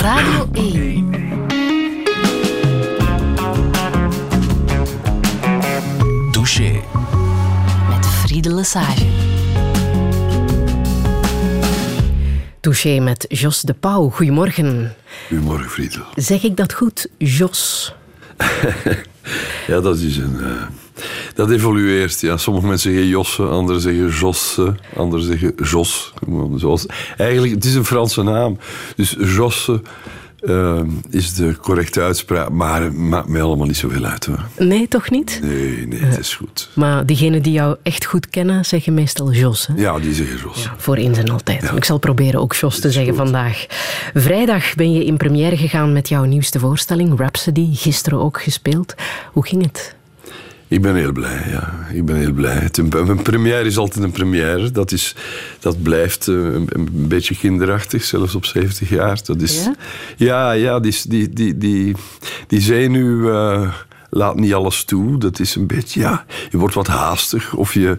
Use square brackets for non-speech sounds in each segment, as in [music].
Radio 1. Douche. Met Friede Lesage. Touché met Jos de Pauw. Goedemorgen. Goedemorgen, Friedel. Zeg ik dat goed, Jos? [laughs] ja, dat is een... Uh, dat evolueert. Ja. Sommige mensen zeggen Josse, anderen zeggen Josse, anderen zeggen Jos. Zoals, eigenlijk, het is een Franse naam. Dus Josse uh, is de correcte uitspraak. Maar het maakt mij allemaal niet zoveel uit. Hoor. Nee, toch niet? Nee, nee, het is goed. Maar diegenen die jou echt goed kennen, zeggen meestal Jos. Hè? Ja, die zeggen Jos. Ja, voor eens en altijd. Ja. Ik zal proberen ook Jos te zeggen goed. vandaag. Vrijdag ben je in première gegaan met jouw nieuwste voorstelling, Rhapsody. Gisteren ook gespeeld. Hoe ging het? Ik ben heel blij, ja. Ik ben heel blij. Een première is altijd een première. Dat, is, dat blijft een, een beetje kinderachtig, zelfs op 70 jaar. Dat is, ja? Ja, ja die, die, die, die, die zenuw uh, laat niet alles toe. Dat is een beetje, ja, je wordt wat haastig. Of je...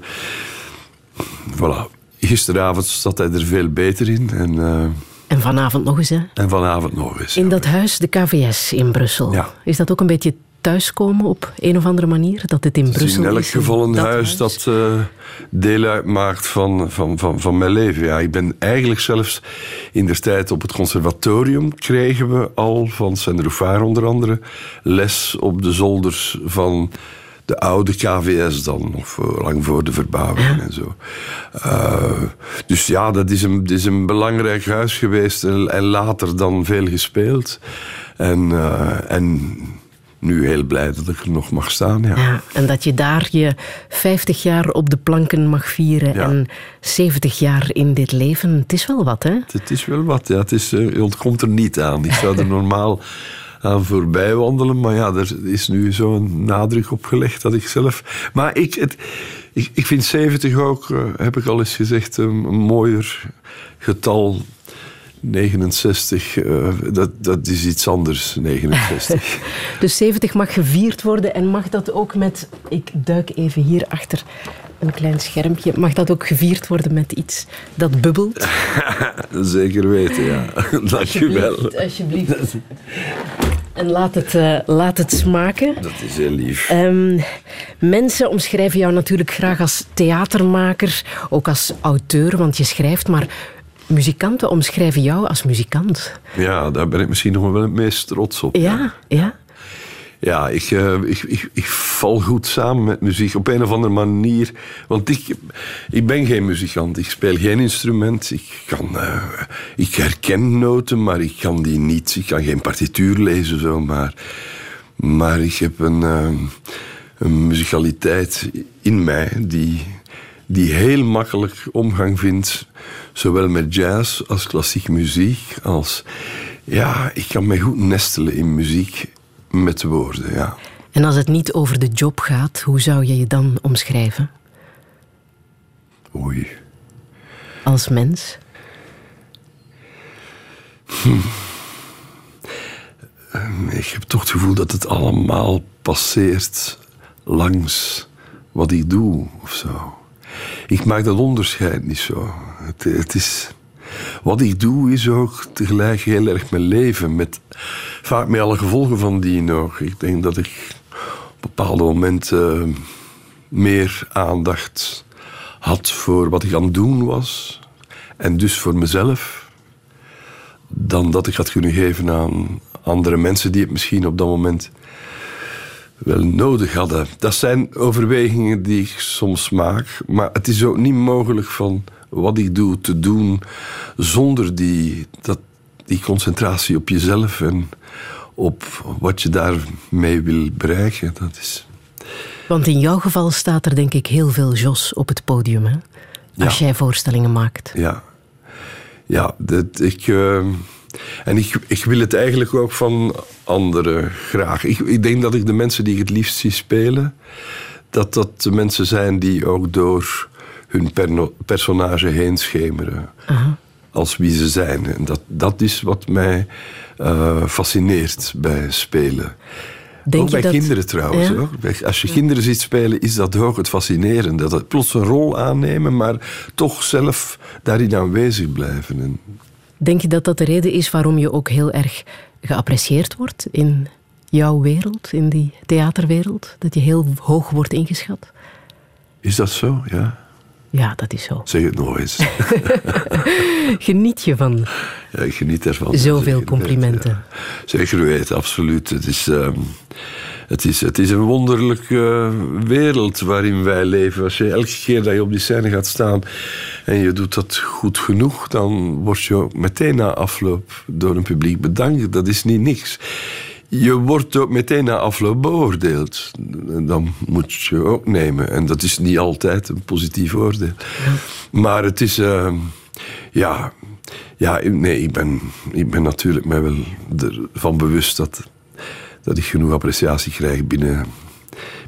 Voilà. Gisteravond zat hij er veel beter in. En, uh, en vanavond nog eens, hè? En vanavond nog eens. In dat huis, de KVS in Brussel. Ja. Is dat ook een beetje thuiskomen op een of andere manier? Dat het in het Brussel is in elk is, geval een dat huis, dat uh, deel uitmaakt van, van, van, van mijn leven. Ja, ik ben eigenlijk zelfs in de tijd op het conservatorium kregen we al van Saint-Roufaar onder andere les op de zolders van de oude KVS dan, of lang voor de verbouwing Ja. en zo. Uh, dus ja, dat is een, dat is een belangrijk huis geweest en, en later dan veel gespeeld. En, uh, en nu heel blij dat ik er nog mag staan. Ja. Ja, en dat je daar je 50 jaar op de planken mag vieren Ja. en 70 jaar in dit leven. Het is wel wat, hè? Het is wel wat, ja. Het is, uh, je ontkomt er niet aan. Ik zou er [laughs] normaal aan voorbij wandelen, maar ja, er is nu zo'n nadruk op gelegd dat ik zelf... Maar ik, het, ik, ik vind 70 ook, uh, heb ik al eens gezegd, een mooier getal 69, uh, dat, dat is iets anders, 69. [laughs] Dus 70 mag gevierd worden en mag dat ook met... Ik duik even hier achter een klein schermpje. Mag dat ook gevierd worden met iets dat bubbelt? [laughs] Zeker weten, ja. [laughs] Dank u wel. Alsjeblieft, alsjeblieft. En laat het, uh, laat het smaken. Dat is heel lief. Um, mensen omschrijven jou natuurlijk graag als theatermaker, ook als auteur, want je schrijft, maar muzikanten omschrijven jou als muzikant. Ja, daar ben ik misschien nog wel het meest trots op. Ja, ja. Ja, ik, uh, ik, ik, ik, val goed samen met muziek op een of andere manier. Want ik, ik ben geen muzikant, ik speel geen instrument. Ik, kan, uh, ik herken noten, maar ik kan die niet. Ik kan geen partituur lezen, zo, maar, maar ik heb een, uh, een muzikaliteit in mij die, die heel makkelijk omgang vindt. Zowel met jazz als klassieke muziek. Als, ja, ik kan mij goed nestelen in muziek met woorden, ja. En als het niet over de job gaat, hoe zou je je dan omschrijven? Oei. Als mens? Hm. Ik heb toch het gevoel dat het allemaal passeert langs wat ik doe of zo. Ik maak dat onderscheid niet zo. Het, is... Wat ik doe is ook tegelijk heel erg mijn leven. Met, vaak met alle gevolgen van die nog. Ik denk dat ik op bepaalde momenten uh, meer aandacht had voor wat ik aan het doen was. En dus voor mezelf. Dan dat ik had kunnen geven aan andere mensen die het misschien op dat moment wel nodig hadden. Dat zijn overwegingen die ik soms maak. Maar het is ook niet mogelijk van wat ik doe te doen zonder die, dat, die concentratie op jezelf en op wat je daarmee wil bereiken. Dat is... Want in jouw geval staat er denk ik heel veel Jos op het podium, hè? Als Ja. jij voorstellingen maakt. Ja, ja dat, ik, uh, en ik, ik wil het eigenlijk ook van anderen graag. Ik, ik denk dat ik de mensen die ik het liefst zie spelen, dat dat de mensen zijn die ook door hun perno- personage heen schemeren. Aha. Als wie ze zijn. En dat, dat is wat mij uh, fascineert bij spelen. Denk ook bij dat- kinderen trouwens. Ja? Hoor. Als je kinderen ziet spelen, is dat ook het fascinerende. Dat het plots een rol aannemen, maar toch zelf daarin aanwezig blijven. En Denk je dat dat de reden is waarom je ook heel erg geapprecieerd wordt in jouw wereld, in die theaterwereld? Dat je heel hoog wordt ingeschat? Is dat zo? Ja. Ja, dat is zo. Zeg het nog eens. [laughs] geniet je van ja, ik geniet ervan. zoveel complimenten? Ja. Zeker weten, absoluut. Het is, uh, het is, het is een wonderlijke wereld waarin wij leven. Als je elke keer dat je op die scène gaat staan en je doet dat goed genoeg, dan word je ook meteen na afloop door een publiek bedankt. Dat is niet niks je wordt ook meteen na afloop beoordeeld. Dan moet je ook nemen. En dat is niet altijd een positief oordeel. Maar het is... Uh, ja, ja, nee, ik ben, ik ben natuurlijk mij wel ervan bewust dat, dat ik genoeg appreciatie krijg binnen,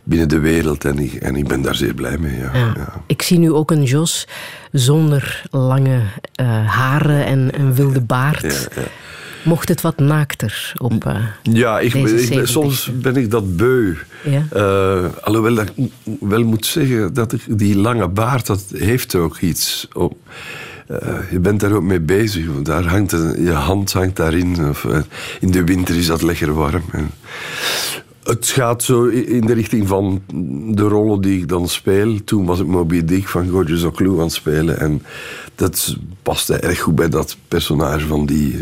binnen de wereld. En ik, en ik ben daar zeer blij mee. Ja. ja. Ik zie nu ook een Jos zonder lange uh, haren en een wilde baard. Ja, Mocht het wat naakter op uh, Ja, ik, ik, soms ben ik dat beu. Ja? Uh, alhoewel ik wel moet zeggen dat ik, die lange baard, dat heeft ook iets op. Uh, je bent daar ook mee bezig. Daar hangt je hand hangt daarin. Of, in de winter is dat lekker warm. En het gaat zo in de richting van de rollen die ik dan speel. Toen was ik Moby Dick van Gorgeous O'Clue aan het spelen. En dat paste erg goed bij dat personage van die uh,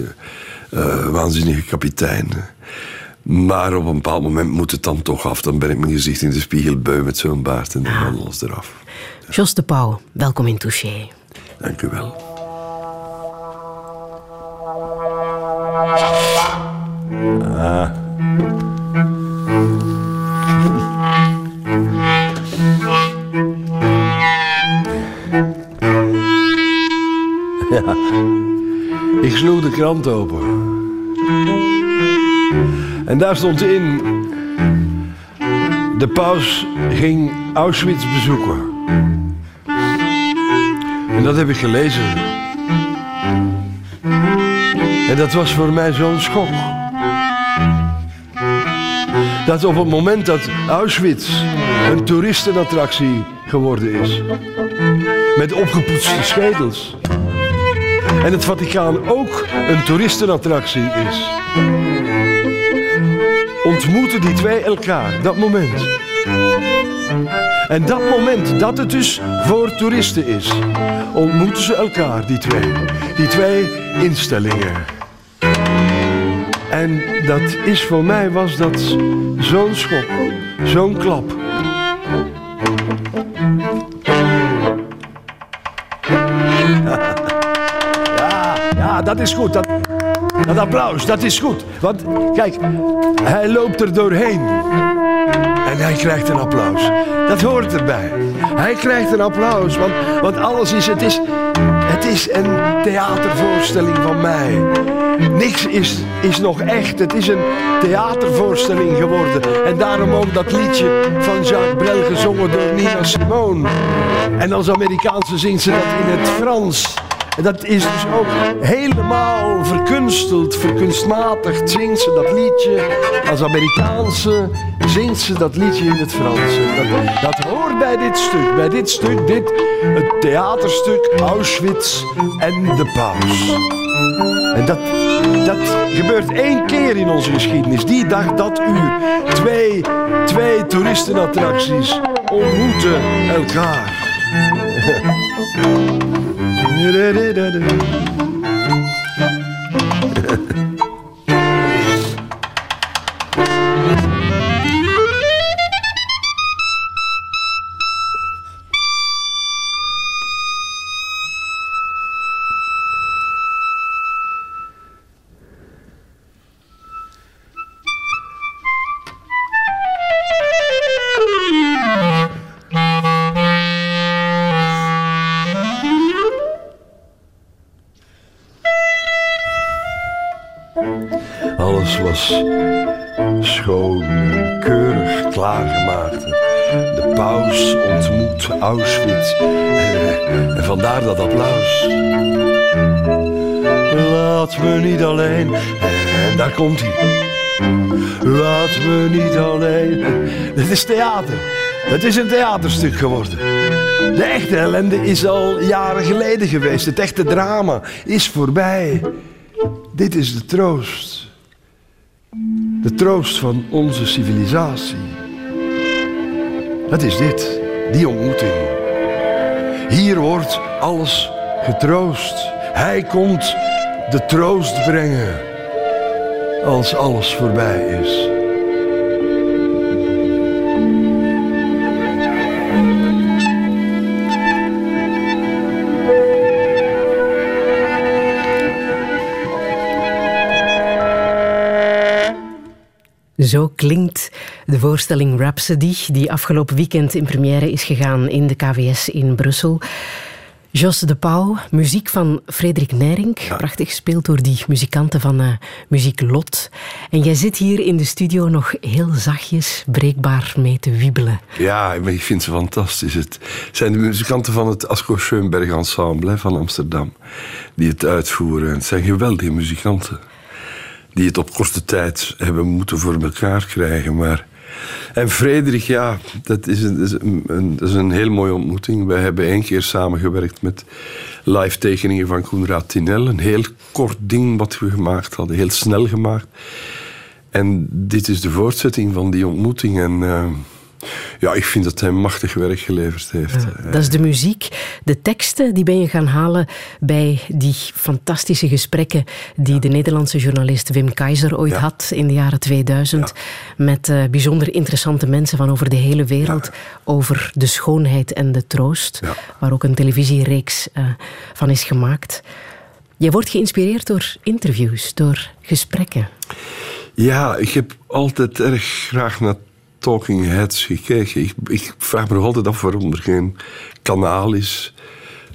waanzinnige kapitein. Maar op een bepaald moment moet het dan toch af. Dan ben ik mijn gezicht in de spiegel beu met zo'n baard en dan ah. alles eraf. Jos de Pauw, welkom in Touché. Dank u wel. Ah. Sloeg de krant open. En daar stond in... De paus ging Auschwitz bezoeken. En dat heb ik gelezen. En dat was voor mij zo'n schok. Dat op het moment dat Auschwitz een toeristenattractie geworden is, met opgepoetste schedels, en het Vaticaan ook een toeristenattractie is, ontmoeten die twee elkaar, dat moment. En dat moment dat het dus voor toeristen is, ontmoeten ze elkaar, die twee. Die twee instellingen. En dat is voor mij was dat zo'n schok, zo'n klap. Is goed. Dat, applaus, dat is goed. Want kijk, hij loopt er doorheen. En hij krijgt een applaus. Dat hoort erbij. Hij krijgt een applaus, want, want alles is het, is... het is een theatervoorstelling van mij. Niks is, is nog echt. Het is een theatervoorstelling geworden. En daarom ook dat liedje van Jacques Brel gezongen door Nina Simone. En als Amerikaanse zingt ze dat in het Frans. Dat is dus ook helemaal verkunsteld, verkunstmatigd. Zingt ze dat liedje als Amerikaanse, zingt ze dat liedje in het Frans. Dat, dat hoort bij dit stuk, bij dit stuk, dit, het theaterstuk Auschwitz en de paus. En dat, dat gebeurt één keer in onze geschiedenis. Die dag, dat uur. Twee, twee toeristenattracties ontmoeten elkaar. [laughs] Auschwitz. Komt hij. Laat me niet alleen. Het is theater. Het is een theaterstuk geworden. De echte ellende is al jaren geleden geweest. Het echte drama is voorbij. Dit is de troost. De troost van onze civilisatie. Het is dit, die ontmoeting. Hier wordt alles getroost. Hij komt de troost brengen als alles voorbij is. Zo klinkt de voorstelling Rhapsody, die afgelopen weekend in première is gegaan in de KVS in Brussel. Jos de Pauw, muziek van Frederik Nering, prachtig gespeeld door die muzikanten van uh, Muziek Lot. En jij zit hier in de studio nog heel zachtjes, breekbaar mee te wiebelen. Ja, ik vind ze fantastisch. Het zijn de muzikanten van het Asko Schoenberg Ensemble van Amsterdam die het uitvoeren. Het zijn geweldige muzikanten die het op korte tijd hebben moeten voor elkaar krijgen. Maar... En Frederik, ja, dat is, een, is een, is een heel mooie ontmoeting. Wij hebben één keer samengewerkt met live tekeningen van Koenraad Tinel. Een heel kort ding wat we gemaakt hadden, heel snel gemaakt. En dit is de voortzetting van die ontmoeting. En uh, ja, ik vind dat hij machtig werk geleverd heeft. Ja, dat is de muziek. De teksten die ben je gaan halen bij die fantastische gesprekken die ja. de Nederlandse journalist Wim Keizer ooit ja. had in de jaren 2000 met uh, bijzonder interessante mensen van over de hele wereld over de schoonheid en de troost, waar ook een televisiereeks uh, van is gemaakt. Je wordt geïnspireerd door interviews, door gesprekken. Ja, ik heb altijd erg graag naar Talking Heads gekeken. Ik, ik, vraag me nog altijd af waarom er geen kanaal is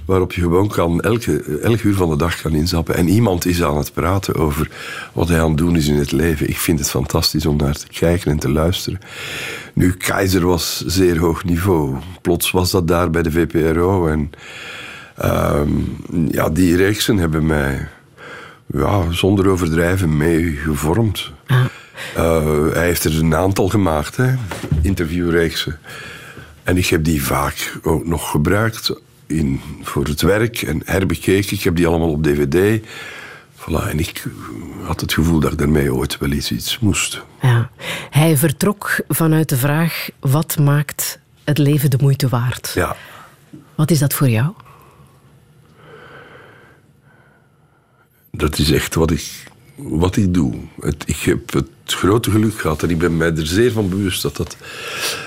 waarop je gewoon kan elke, elk uur van de dag kan inzappen. En iemand is aan het praten over wat hij aan het doen is in het leven. Ik vind het fantastisch om naar te kijken en te luisteren. Nu, Keizer was zeer hoog niveau. Plots was dat daar bij de VPRO. En um, ja, die reeksen hebben mij ja, zonder overdrijven meegevormd. Ah. Uh, hij heeft er een aantal gemaakt, hè, interviewreeksen. En ik heb die vaak ook nog gebruikt in, voor het werk en herbekeken. Ik heb die allemaal op dvd. Voilà, en ik had het gevoel dat ik daarmee ooit wel iets, iets moest. Ja. Hij vertrok vanuit de vraag: wat maakt het leven de moeite waard? Ja. Wat is dat voor jou? Dat is echt wat ik wat ik doe. Het, ik heb het grote geluk gehad en ik ben mij er zeer van bewust dat dat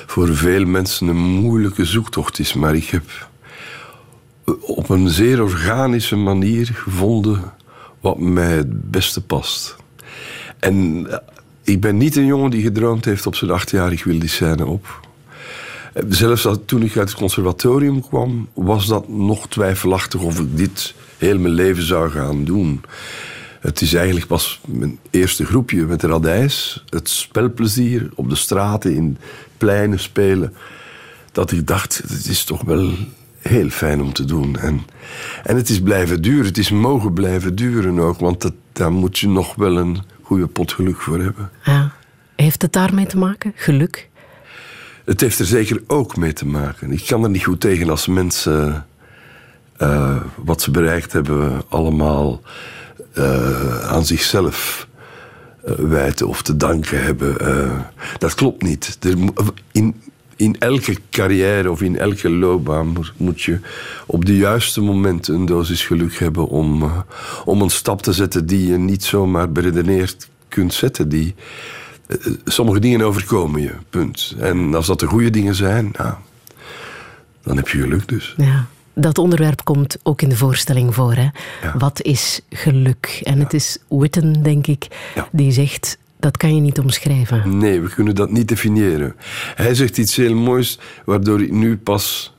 voor veel mensen een moeilijke zoektocht is. Maar ik heb op een zeer organische manier gevonden wat mij het beste past. En ik ben niet een jongen die gedroomd heeft op zijn acht jaar, ik wil die scène op. Zelfs toen ik uit het conservatorium kwam, was dat nog twijfelachtig of ik dit heel mijn leven zou gaan doen. Het is eigenlijk pas mijn eerste groepje met de radijs. Het spelplezier op de straten, in pleinen spelen. Dat ik dacht, het is toch wel heel fijn om te doen. En, en het is blijven duren. Het is mogen blijven duren ook. Want dat, daar moet je nog wel een goede pot geluk voor hebben. Ja. Heeft het daarmee te maken? Geluk? Het heeft er zeker ook mee te maken. Ik kan er niet goed tegen als mensen uh, wat ze bereikt hebben allemaal uh, aan zichzelf uh, wijten of te danken hebben. Uh, dat klopt niet. In, in elke carrière of in elke loopbaan moet, je op de juiste momenten een dosis geluk hebben om, om een stap te zetten die je niet zomaar beredeneerd kunt zetten. Die, sommige dingen overkomen je, punt. En als dat de goede dingen zijn, nou, dan heb je geluk dus. Ja dat onderwerp komt ook in de voorstelling voor. Hè? Wat is geluk? En het is Witten, denk ik, die zegt dat kan je niet omschrijven. Nee, we kunnen dat niet definiëren. Hij zegt iets heel moois, waardoor ik nu pas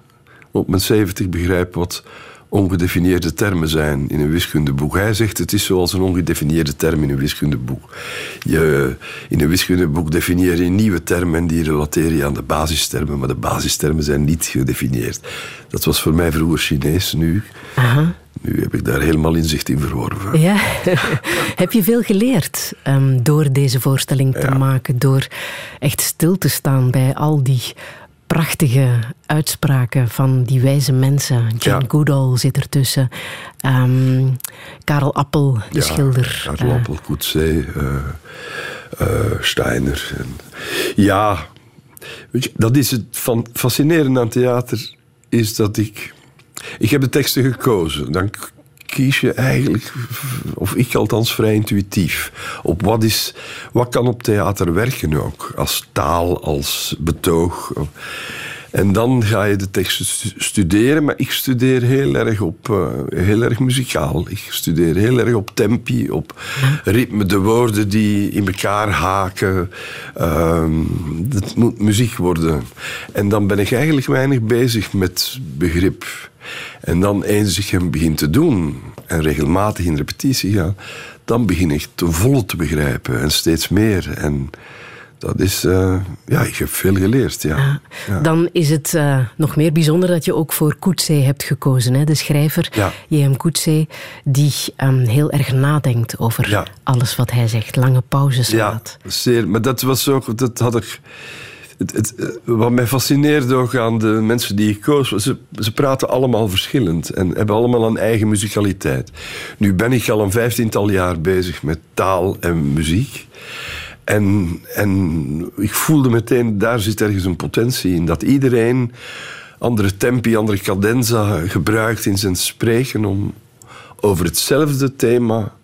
op mijn 70 begrijp wat ongedefinieerde termen zijn in een wiskundeboek. Hij zegt het is zoals een ongedefinieerde term in een wiskundeboek. Je, in een wiskundeboek definieer je nieuwe termen en die relateer je aan de basistermen, maar de basistermen zijn niet gedefinieerd. Dat was voor mij vroeger Chinees, nu, nu heb ik daar helemaal inzicht in verworven. Ja. [laughs] heb je veel geleerd um, door deze voorstelling te ja. maken, door echt stil te staan bij al die prachtige uitspraken van die wijze mensen. Jane Goodall zit ertussen. Um, Karel Appel, de schilder. Karel uh, Appel, Coetzee, uh, uh, Steiner. En, ja, weet je, dat is het van, fascinerende aan theater, is dat ik... Ik heb de teksten gekozen. Dan kies je eigenlijk, of ik althans vrij intuïtief, op wat, is, wat kan op theater werken ook. Als taal, als betoog. En dan ga je de teksten studeren, maar ik studeer heel erg op, uh, heel erg muzikaal. Ik studeer heel erg op tempi, op ritme, de woorden die in elkaar haken. Uh, het moet muziek worden. En dan ben ik eigenlijk weinig bezig met begrip. En dan eens ik hem begin te doen en regelmatig in repetitie ga, dan begin ik te volle te begrijpen en steeds meer. En dat is, uh, ja, ik heb veel geleerd. Ja. ja. Dan is het uh, nog meer bijzonder dat je ook voor Coetzee hebt gekozen. Hè? De schrijver ja. J.M. Coetzee, die um, heel erg nadenkt over alles wat hij zegt. Lange pauzes laat. Ja, zeer. Maar dat was ook, dat had ik het, het, eh, wat mij fascineerde ook aan de mensen die ik koos, ze, ze praten allemaal verschillend en hebben allemaal een eigen muzikaliteit. Nu ben ik al een vijftiental jaar bezig met taal en muziek. En, en ik voelde meteen, daar zit ergens een potentie in. Dat iedereen andere tempi, andere cadenza gebruikt in zijn spreken om over hetzelfde thema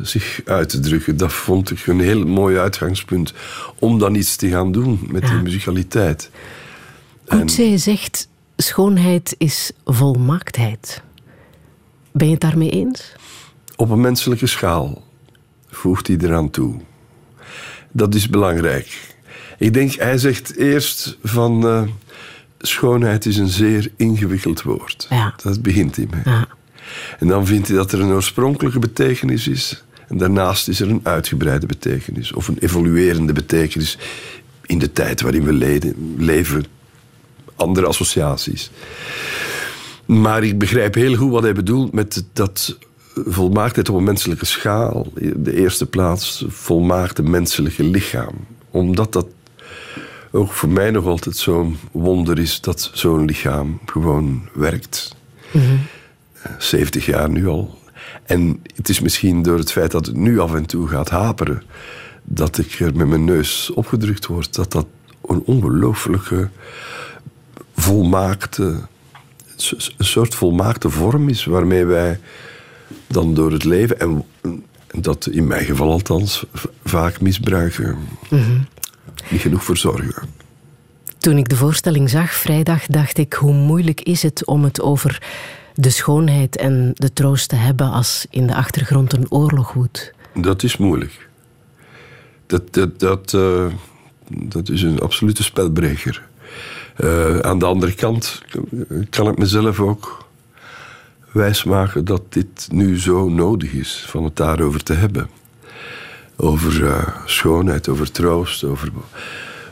zich uit te drukken. Dat vond ik een heel mooi uitgangspunt om dan iets te gaan doen met die muzikaliteit. Coetzee zegt, schoonheid is volmaaktheid. Ben je het daarmee eens? Op een menselijke schaal voegt hij eraan toe. Dat is belangrijk. Ik denk, hij zegt eerst van... Uh, schoonheid is een zeer ingewikkeld woord. Ja. Dat begint hij mee. Ja. En dan vindt hij dat er een oorspronkelijke betekenis is. En daarnaast is er een uitgebreide betekenis. Of een evoluerende betekenis in de tijd waarin we leven. Andere associaties. Maar ik begrijp heel goed wat hij bedoelt met dat volmaaktheid op een menselijke schaal. De eerste plaats volmaakte menselijke lichaam. Omdat dat ook voor mij nog altijd zo'n wonder is dat zo'n lichaam gewoon werkt. Mm 70 jaar nu al. En het is misschien door het feit dat het nu af en toe gaat haperen, dat ik er met mijn neus opgedrukt word. Dat dat een ongelooflijke, volmaakte, een soort volmaakte vorm is waarmee wij dan door het leven, en dat in mijn geval althans, vaak misbruiken. Mm Niet genoeg voor zorgen. Toen ik de voorstelling zag vrijdag, dacht ik hoe moeilijk is het om het over de schoonheid en de troost te hebben als in de achtergrond een oorlog woedt? Dat is moeilijk. Dat, dat, dat, uh, dat is een absolute spelbreker. Uh, aan de andere kant kan ik mezelf ook wijsmaken dat dit nu zo nodig is van het daarover te hebben. Over uh, schoonheid, over troost, over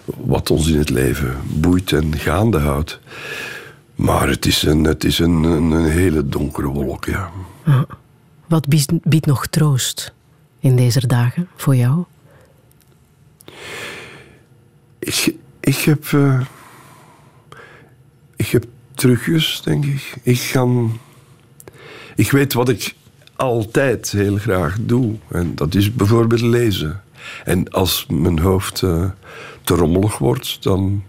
wat ons in het leven boeit en gaande houdt. Maar het is een, het is een, een, hele donkere wolk, ja. Wat biedt, nog troost in deze dagen voor jou? Ik, ik heb... Uh, ik heb trucjes, denk ik. Ik ga... Ik weet wat ik altijd heel graag doe. En dat is bijvoorbeeld lezen. En als mijn hoofd uh, te rommelig wordt, dan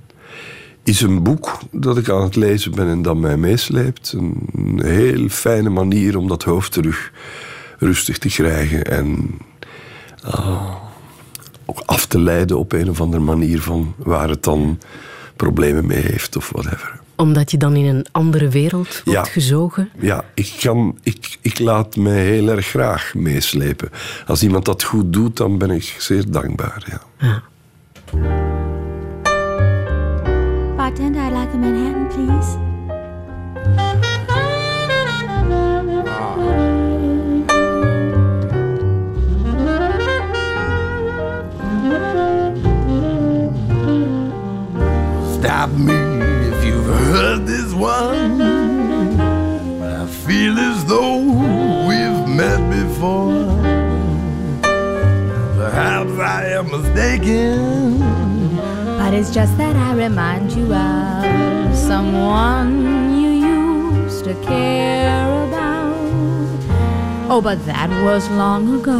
is een boek dat ik aan het lezen ben en dat mij meesleept. Een heel fijne manier om dat hoofd terug rustig te krijgen en uh, ook af te leiden op een of andere manier van waar het dan problemen mee heeft of whatever. Omdat je dan in een andere wereld wordt gezogen? Ja, ik, kan, ik, ik laat mij heel erg graag meeslepen. Als iemand dat goed doet, dan ben ik zeer dankbaar. Ja. ja. Bartender, I'd like a Manhattan, please. Stop me one. I feel as though we've met before. Perhaps I am mistaken. But it's just that I remind you of someone you used to care about. Oh, but that was long ago.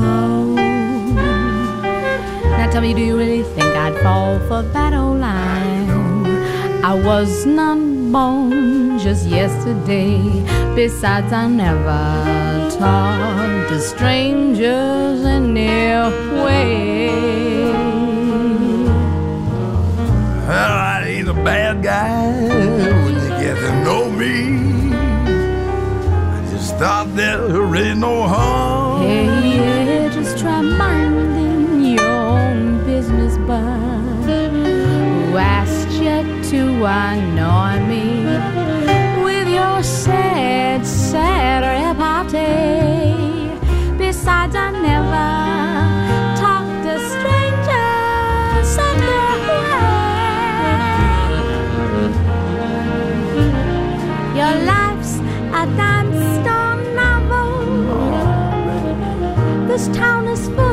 Now tell me, do you really think I'd fall for that old line? I was not born just yesterday. Besides, I never talk to strangers anyway. Well, I ain't a bad guy when you get to know me. I just thought there ain't no harm. Hey, yeah, just try minding your own business, bud. Who asked you to annoy me with your sad, sad repartee? Besides, I never talk to strangers anyway. Your life's a store novel. This town is full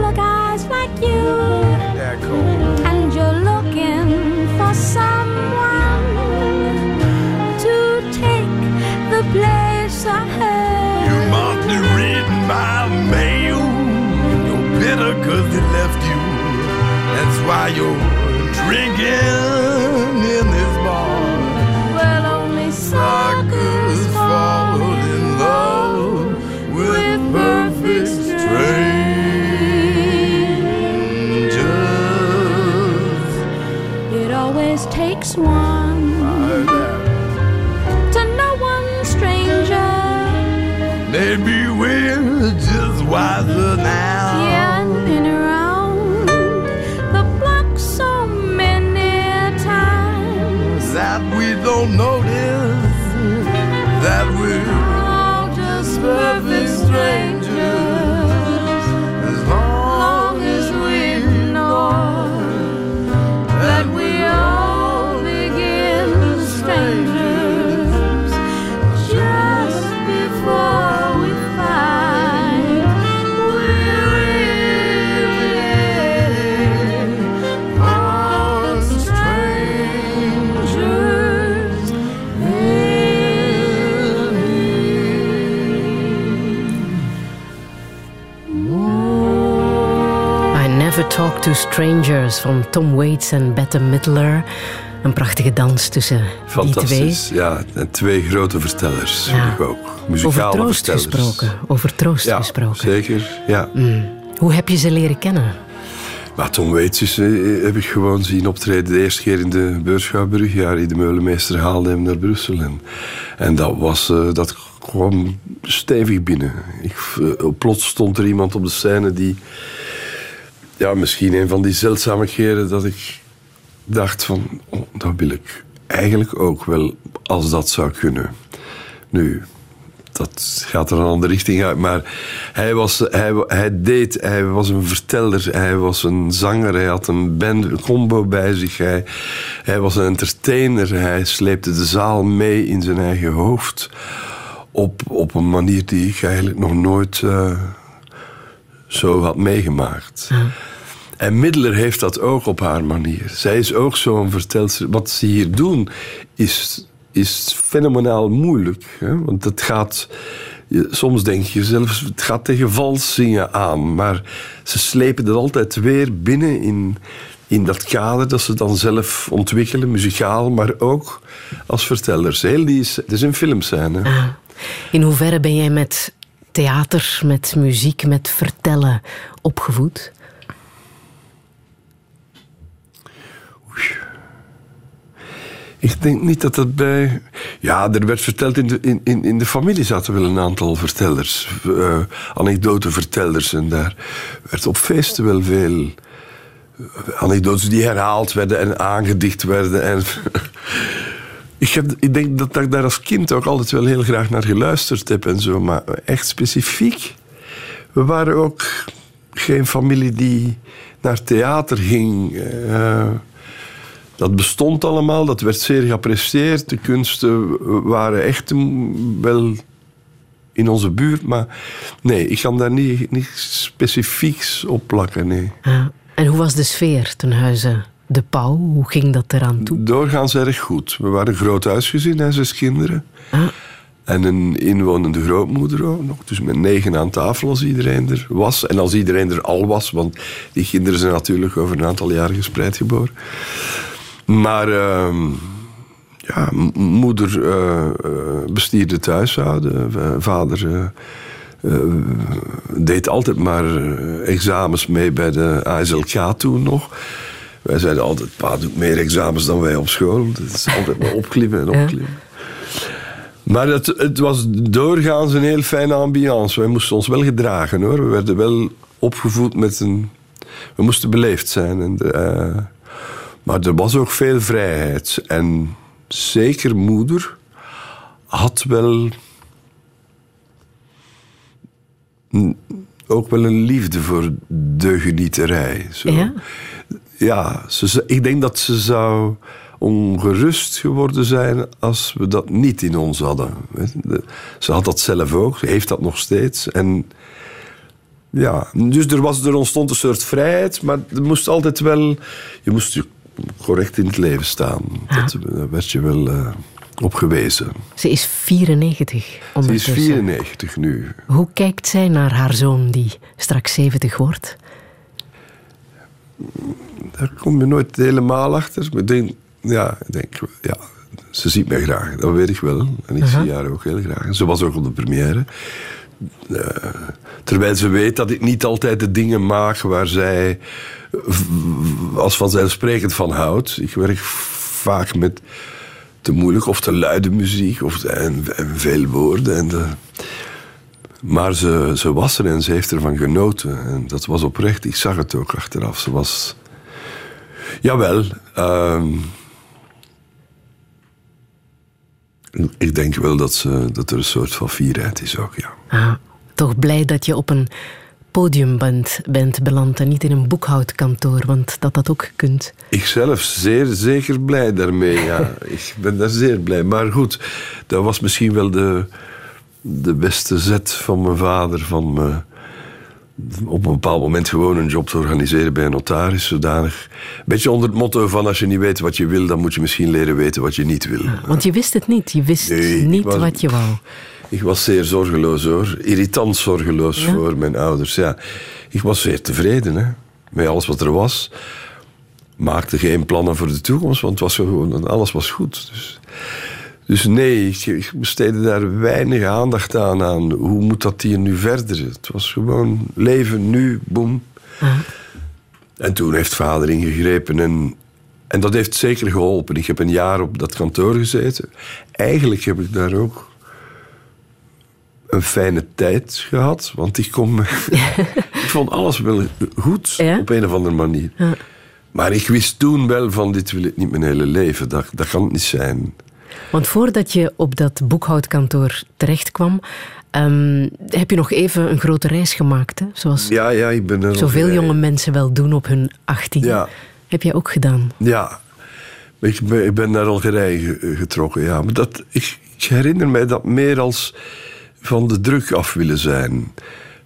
bitter cause they left you. That's why you're drinking Talk to Strangers van Tom Waits en Bette Midler. Een prachtige dans tussen die twee. Ja, en twee grote vertellers, Ja. vind ik ook. Muzikale Over troost vertellers. gesproken. Over troost Ja, gesproken. zeker. Ja. Hoe heb je ze leren kennen? Maar Tom Waits is, eh, heb ik gewoon zien optreden. De eerste keer in de Beurschouwbrug. Ja, die de meulemeester haalde hem naar Brussel. En, en dat, was, eh, dat kwam stevig binnen. Ik, eh, plots stond er iemand op de scène die... Ja, misschien een van die zeldzame keren dat ik dacht van... Oh, dat wil ik eigenlijk ook wel, als dat zou kunnen. Nu, dat gaat er een andere richting uit. Maar hij, was, hij, hij deed, hij was een verteller, hij was een zanger, hij had een band, een combo bij zich. Hij, hij was een entertainer, hij sleepte de zaal mee in zijn eigen hoofd. Op, op een manier die ik eigenlijk nog nooit eh, zo had meegemaakt. En Middeler heeft dat ook op haar manier. Zij is ook zo'n vertelster. Wat ze hier doen is, is fenomenaal moeilijk. Hè? Want het gaat... Soms denk je zelfs, het gaat tegen vals zingen aan. Maar ze slepen dat altijd weer binnen in, in dat kader dat ze dan zelf ontwikkelen, muzikaal, maar ook als vertellers. Heel die is, het is een filmscène. In hoeverre ben jij met theater, met muziek, met vertellen opgevoed? Ik denk niet dat dat bij. Ja, er werd verteld in de, in, in, in de familie zaten wel een aantal vertellers, eh anekdotevertellers. En daar werd op feesten wel veel eh, anekdotes die herhaald werden en aangedicht werden. En [laughs] ik, ik denk dat ik daar als kind ook altijd wel heel graag naar geluisterd heb en zo, maar echt specifiek. We waren ook geen familie die naar theater ging. eh, dat bestond allemaal, dat werd zeer geapprecieerd. De kunsten waren echt wel in onze buurt, maar nee, ik kan daar niet, niet specifieks op plakken. Nee. Ja. En hoe was de sfeer ten huize de pauw? Hoe ging dat eraan toe? Doorgaans erg goed. We waren een groot huisgezin, hè, zes kinderen. Ah. En een inwonende grootmoeder ook nog. Dus met negen aan tafel als iedereen er was. En als iedereen er al was, want die kinderen zijn natuurlijk over een aantal jaren gespreid geboren. Maar ehm, ja, moeder eh, eh, bestierde het huishouden. Vader eh, deed altijd maar examens mee bij de ASLK toen nog. Wij zeiden altijd, pa doet meer examens dan wij op school. Het is altijd maar opklimmen en opklimmen. Maar het, het was doorgaans een heel fijne ambiance. Wij moesten ons wel gedragen hoor. We werden wel opgevoed met een. We moesten beleefd zijn. En eh, maar er was ook veel vrijheid. En zeker moeder had wel. ook wel een liefde voor de genieterij. Zo. Ja? Ja, ze, ik denk dat ze zou ongerust geworden zijn als we dat niet in ons hadden. Ze had dat zelf ook, ze heeft dat nog steeds. En ja, dus er, was, er ontstond een soort vrijheid, maar er moest altijd wel... Je moest je correct in het leven staan. Dat, daar werd je wel eh, op gewezen. Ze is 94 Ze is ondertussen. 94 nu. Hoe kijkt zij naar haar zoon die straks 70 wordt? Daar kom je nooit helemaal achter. Maar ik denk, ja, ik denk, ja, ze ziet mij graag. Dat weet ik wel. En ik zie haar ook heel graag. Ze was ook op de première. Eh, terwijl ze weet dat ik niet altijd de dingen maak waar zij als vanzelfsprekend van houdt. Ik werk vaak met te moeilijk of te luide muziek of, en, en veel woorden. En de, maar ze, ze was er en ze heeft ervan genoten. En dat was oprecht. Ik zag het ook achteraf. Ze was... Jawel. ehm ik denk wel dat, ze, dat er een soort van fierheid is ook, ja. Ah, toch blij dat je op een podium bent, bent beland en niet in een boekhoudkantoor, want dat dat ook kunt. Ik zelf zeer zeker blij daarmee, ja. [laughs] ik ben daar zeer blij. Maar goed, dat was misschien wel de, de beste zet van mijn vader... van me op een bepaald moment gewoon een job te organiseren bij een notaris. Zodanig. Een beetje onder het motto van als je niet weet wat je wil... dan moet je misschien leren weten wat je niet wil. Want je wist het niet, je wist Nee, niet was- wat je wou. Ik was zeer zorgeloos hoor. Irritant zorgeloos Ja? voor mijn ouders. Ja. Ik was zeer tevreden hè, met alles wat er was. Maakte geen plannen voor de toekomst, want het was gewoon, alles was goed. Dus, dus nee, ik, besteedde daar weinig aandacht aan, aan. Hoe moet dat hier nu verder? Het was gewoon leven nu, boem. En toen heeft vader ingegrepen en, en dat heeft zeker geholpen. Ik heb een jaar op dat kantoor gezeten. Eigenlijk heb ik daar ook een fijne tijd gehad. Want ik, kon [laughs] ik vond alles wel goed Ja? op een of andere manier. Maar ik wist toen wel van dit wil ik niet mijn hele leven. Dat, dat kan het niet zijn. Want voordat je op dat boekhoudkantoor terechtkwam, ehm, heb je nog even een grote reis gemaakt. Hè? Zoals Ja, ja, ik ben er zoveel nog- jonge mensen wel doen op hun 18. Ja. Heb jij ook gedaan? Ja, ik ben, ik ben naar Algerije ge- getrokken, ja. Maar dat, ik, ik herinner mij dat meer als van de druk af willen zijn.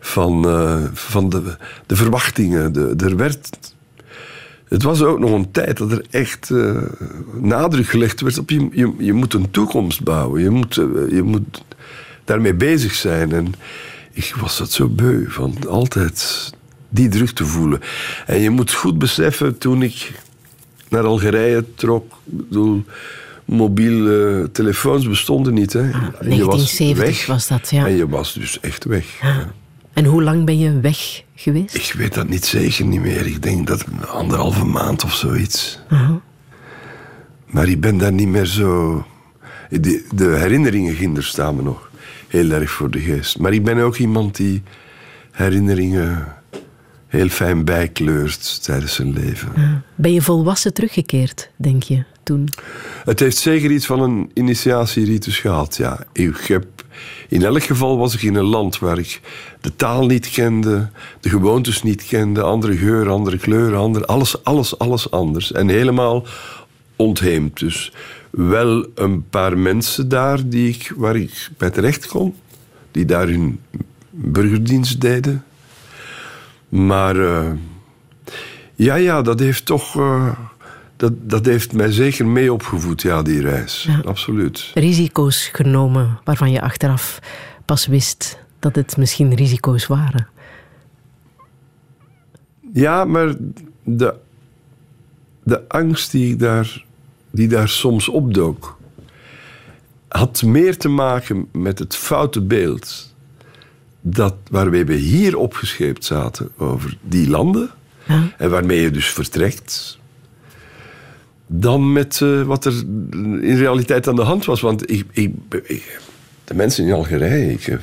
Van, eh, van de, de verwachtingen. De, er werd... Het was ook nog een tijd dat er echt eh, nadruk gelegd werd op je, je, je moet een toekomst bouwen. Je moet, eh, je moet daarmee bezig zijn. En ik was dat zo beu van altijd die druk te voelen. En je moet goed beseffen, toen ik naar Algerije trok, bedoel, mobiele telefoons bestonden niet. Hè. Je was 1970 weg was dat, ja. En je was dus echt weg. En hoe lang ben je weg geweest? Ik weet dat niet zeker niet meer. Ik denk dat anderhalve maand of zoiets. Maar ik ben daar niet meer zo... De, de herinneringen ginder staan me nog heel erg voor de geest. Maar ik ben ook iemand die herinneringen heel fijn bijkleurt tijdens zijn leven. Ben je volwassen teruggekeerd, denk je, toen? Het heeft zeker iets van een initiatieritus gehad, ja. Ik heb, in elk geval was ik in een land waar ik de taal niet kende, de gewoontes niet kende, andere geur, andere kleuren, andere, alles, alles, alles anders. En helemaal ontheemd. Dus wel een paar mensen daar die ik, waar ik bij terecht kon, die daar hun burgerdienst deden. Maar... eh, ja, ja, dat heeft toch. eh, dat, dat heeft mij zeker mee opgevoed, ja, die reis. Absoluut. Risico's genomen waarvan je achteraf pas wist dat het misschien risico's waren. Ja, maar de, de angst die daar, die daar soms opdook, had meer te maken met het foute beeld dat, waarmee we hier opgescheept zaten over die landen. Ja. En waarmee je dus vertrekt. Dan met uh, wat er in realiteit aan de hand was. Want ik, ik, de mensen in Algerije, ik heb,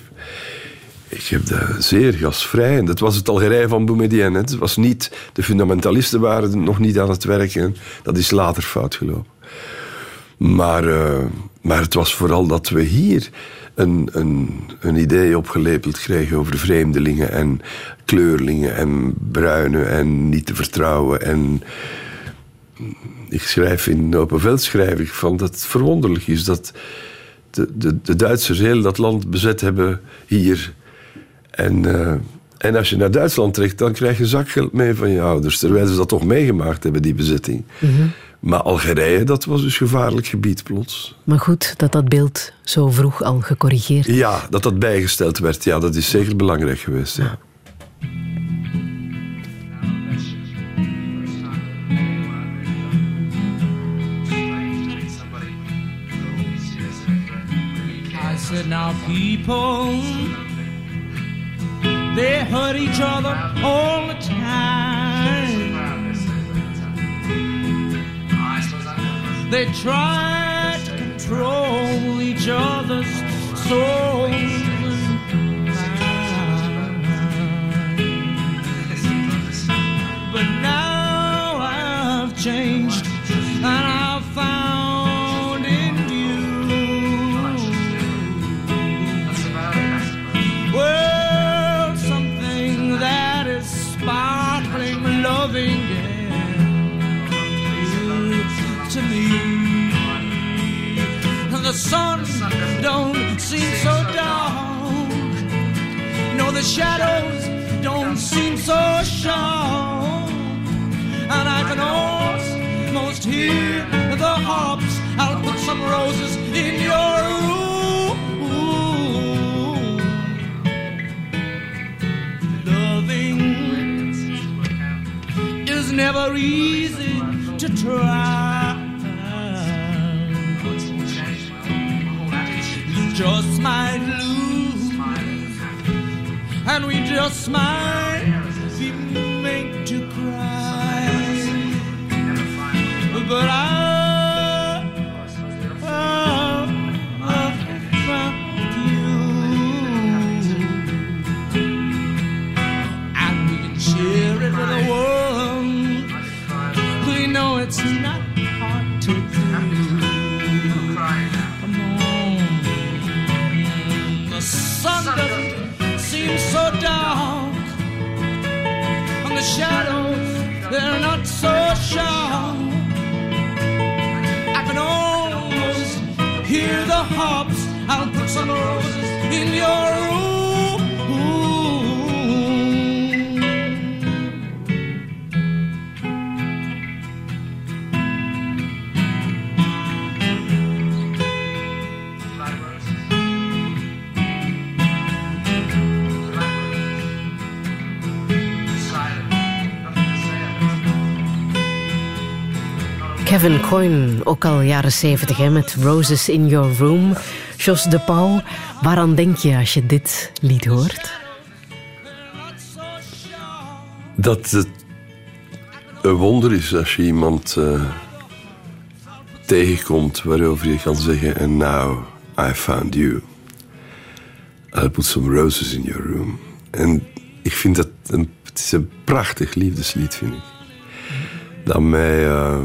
ik heb dat zeer gasvrij. En dat was het Algerije van Boumedienne. Het was niet, de fundamentalisten waren nog niet aan het werken. Dat is later fout gelopen. Maar, uh, maar het was vooral dat we hier een, een, een idee opgelepeld kregen over vreemdelingen en kleurlingen en bruinen en niet te vertrouwen. En ik schrijf in Open Veld schrijf ik van dat het verwonderlijk is dat de, de, de Duitsers heel dat land bezet hebben hier. En, uh, en als je naar Duitsland trekt, dan krijg je zakgeld mee van je ouders. Terwijl ze dat toch meegemaakt hebben, die bezetting. Mm maar Algerije, dat was dus gevaarlijk gebied plots. Maar goed dat dat beeld zo vroeg al gecorrigeerd is. Ja, dat dat bijgesteld werd. Ja, dat is zeker belangrijk geweest. Ja. Said now people they hurt each other all the time They try to control each other's souls. But now I've changed the sun don't seem so dark. No, the shadows don't seem so sharp. And I can almost hear the harps. I'll put some roses in your room. Loving is never easy to try. Just might lose, and we just might be made to cry. But I. Coyne, ook al jaren zeventig, met Roses in Your Room. Jos de Pauw, waaraan denk je als je dit lied hoort? Dat het een wonder is als je iemand uh, tegenkomt waarover je kan zeggen... And now I found you. I'll put some roses in your room. En ik vind dat een, prachtig liefdeslied, vind ik. Dat mij... Uh,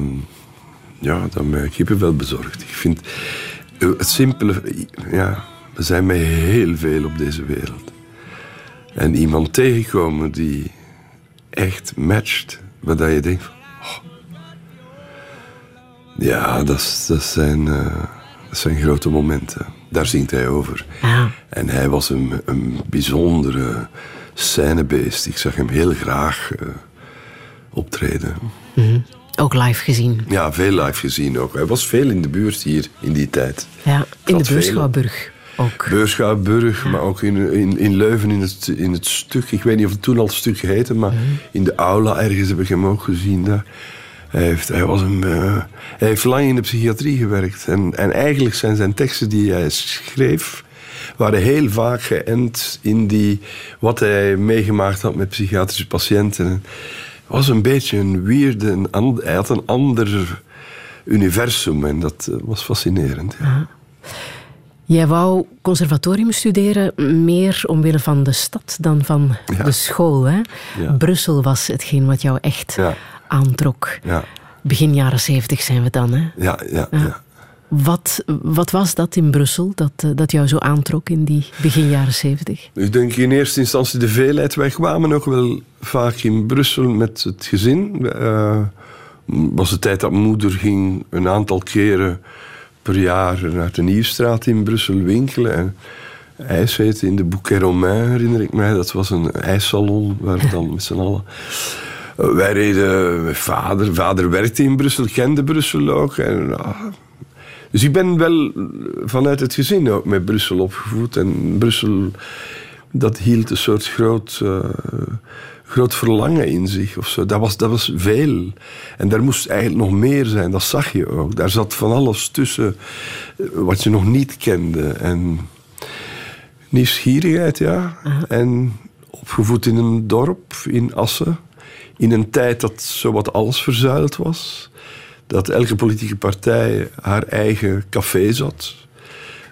ja, dan ben ik wel bezorgd. Ik vind eh, het simpele, ja, we zijn met heel veel op deze wereld. En iemand tegenkomen die echt matcht, waar je denkt van, oh. ja, dat, dat, zijn, uh, dat zijn grote momenten. Daar zingt hij over. Ja. En hij was een, een bijzondere scènebeest. Ik zag hem heel graag uh, optreden. Mm Ook live gezien. Ja, veel live gezien ook. Hij was veel in de buurt hier in die tijd. Ja, in de Beurschouwburg ook. Beurschouwburg, maar ook in, in, in Leuven in het, in het stuk. Ik weet niet of het toen al het stuk heette, maar in de aula ergens heb ik hem ook gezien. Daar. Hij, heeft, hij, was een, eh, hij heeft lang in de psychiatrie gewerkt. En, en eigenlijk zijn zijn teksten die hij schreef, waren heel vaak geënt in die, wat hij meegemaakt had met psychiatrische patiënten. Was een beetje een weirde, een and- hij had een ander universum en dat eh, was fascinerend. Ja. Jij wou conservatorium studeren meer omwille van de stad dan van Ja. de school. Hè? Ja. Brussel was hetgeen wat jou echt aantrok. Begin jaren zeventig zijn we dan. Hè? ja, ja. ja. Wat, wat was dat in Brussel dat, eh, dat jou zo aantrok in die begin jaren zeventig? Ik denk in eerste instantie de veelheid. Wij kwamen ook wel vaak in Brussel met het gezin. Eh was de tijd dat moeder ging een aantal keren per jaar naar de Nieuwstraat in Brussel winkelen. En ijs eten in de Bouquet Romain, herinner ik mij. Dat was een ijssalon waar we dan met z'n allen... Eh, Wij reden vader. Vader werkte in Brussel, kende Brussel ook. En, ah, dus ik ben wel vanuit het gezin ook met Brussel opgevoed. En Brussel, dat hield een soort groot, eh, groot verlangen in zich. Of zo. Dat, was, dat was veel. En daar moest eigenlijk nog meer zijn, dat zag je ook. Daar zat van alles tussen eh, wat je nog niet kende. En nieuwsgierigheid, ja. En opgevoed in een dorp in Assen. In een tijd dat zowat alles verzuild was. Dat elke politieke partij haar eigen café zat.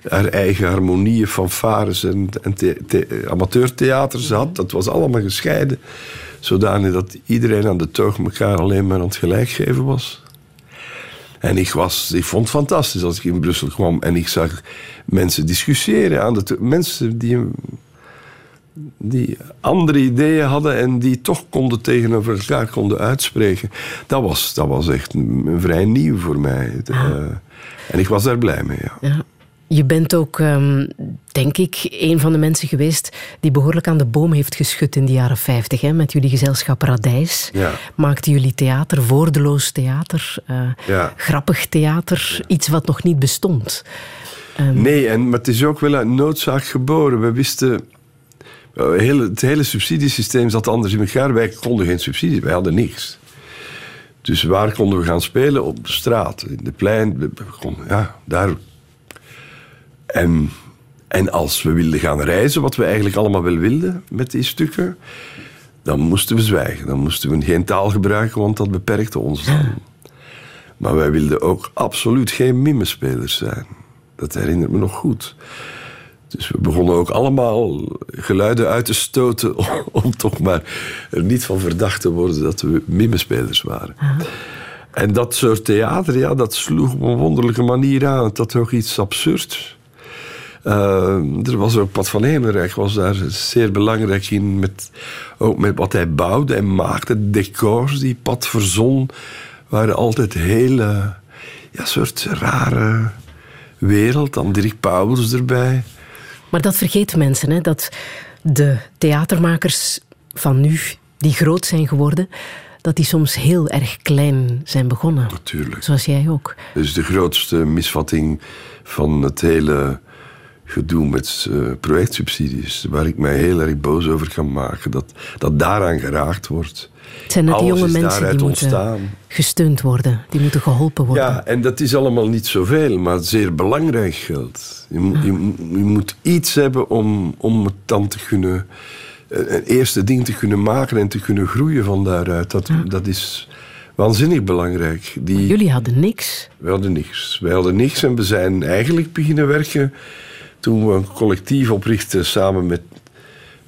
Haar eigen harmonieën, fanfares en, en the- the- amateurtheaters had. Dat was allemaal gescheiden. Zodanig dat iedereen aan de toog elkaar alleen maar aan het gelijk geven was. En ik, was, ik vond het fantastisch als ik in Brussel kwam en ik zag mensen discussiëren. Aan de mensen die, die andere ideeën hadden en die toch konden tegenover elkaar konden uitspreken. Dat was, dat was echt een, vrij nieuw voor mij. Eh, en ik was daar blij mee. Ja. Ja. Je bent ook, ehm, denk ik, een van de mensen geweest die behoorlijk aan de boom heeft geschud in de jaren 50. Hè, met jullie gezelschap Radijs. Ja. Maakten jullie theater, woordeloos theater, eh, Ja. grappig theater, iets wat nog niet bestond. Nee, en, maar het is ook wel uit noodzaak geboren. We wisten... eh, het hele subsidiesysteem zat anders in elkaar. Wij konden geen subsidies, wij hadden niks. Dus waar konden we gaan spelen? Op de straat, in de plein. Ja, daar. En, en als we wilden gaan reizen, wat we eigenlijk allemaal wel wilden met die stukken, dan moesten we zwijgen. Dan moesten we geen taal gebruiken, want dat beperkte ons dan. Maar wij wilden ook absoluut geen mimespelers zijn. Dat herinnert me nog goed. Dus we begonnen ook allemaal geluiden uit te stoten om, [laughs] om toch maar er niet van verdacht te worden dat we mimespelers waren. En dat soort theater, ja, dat sloeg op een wonderlijke manier aan. Het had ook iets absurds. Eh, er was ook Pat van Hemelrijk was daar zeer belangrijk in. Met, ook met wat hij bouwde en maakte. De decors die Pat verzon waren altijd hele ja, soort rare wereld. Dan Dirk Pauwels erbij. Maar dat vergeten mensen, hè, dat de theatermakers van nu, die groot zijn geworden, dat die soms heel erg klein zijn begonnen. Natuurlijk. Zoals jij ook. Dus de grootste misvatting van het hele gedoe met eh, projectsubsidies, waar ik mij heel erg boos over kan maken, dat, dat daaraan geraakt wordt. Het zijn Alles jonge mensen die daaruit moeten ontstaan. gesteund worden, die moeten geholpen worden. Ja, en dat is allemaal niet zoveel, maar zeer belangrijk geld. Je, moet- je, moet- je moet iets hebben om, om het dan te kunnen, een een eerste ding te kunnen maken en te kunnen groeien van daaruit. Dat, dat is waanzinnig belangrijk. Die, Jullie hadden niks. We hadden niks. Wij hadden niks en we zijn eigenlijk beginnen werken toen we een collectief oprichtten samen met,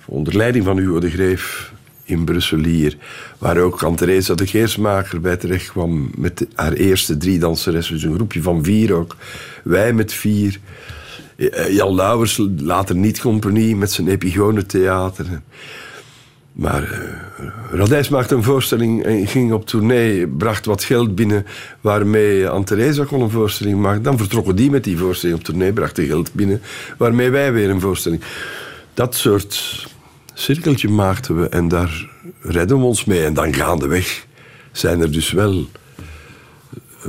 onder leiding van Hugo de Greef in Brussel hier, waar ook Anne-Theresa de Geersmaker bij terecht kwam met haar eerste drie danseressen, dus een groepje van vier ook. Wij met vier. Eh, Jan Lauwers, later niet compagnie, met zijn Epigone Theater. Maar eh Radijs maakte een voorstelling en ging op tournee, bracht wat geld binnen waarmee Anne-Theresa kon een voorstelling maken. Dan vertrokken die met die voorstelling op tournee, brachten geld binnen waarmee wij weer een voorstelling. Dat soort cirkeltje maakten we en daar redden we ons mee. En dan gaandeweg zijn er dus wel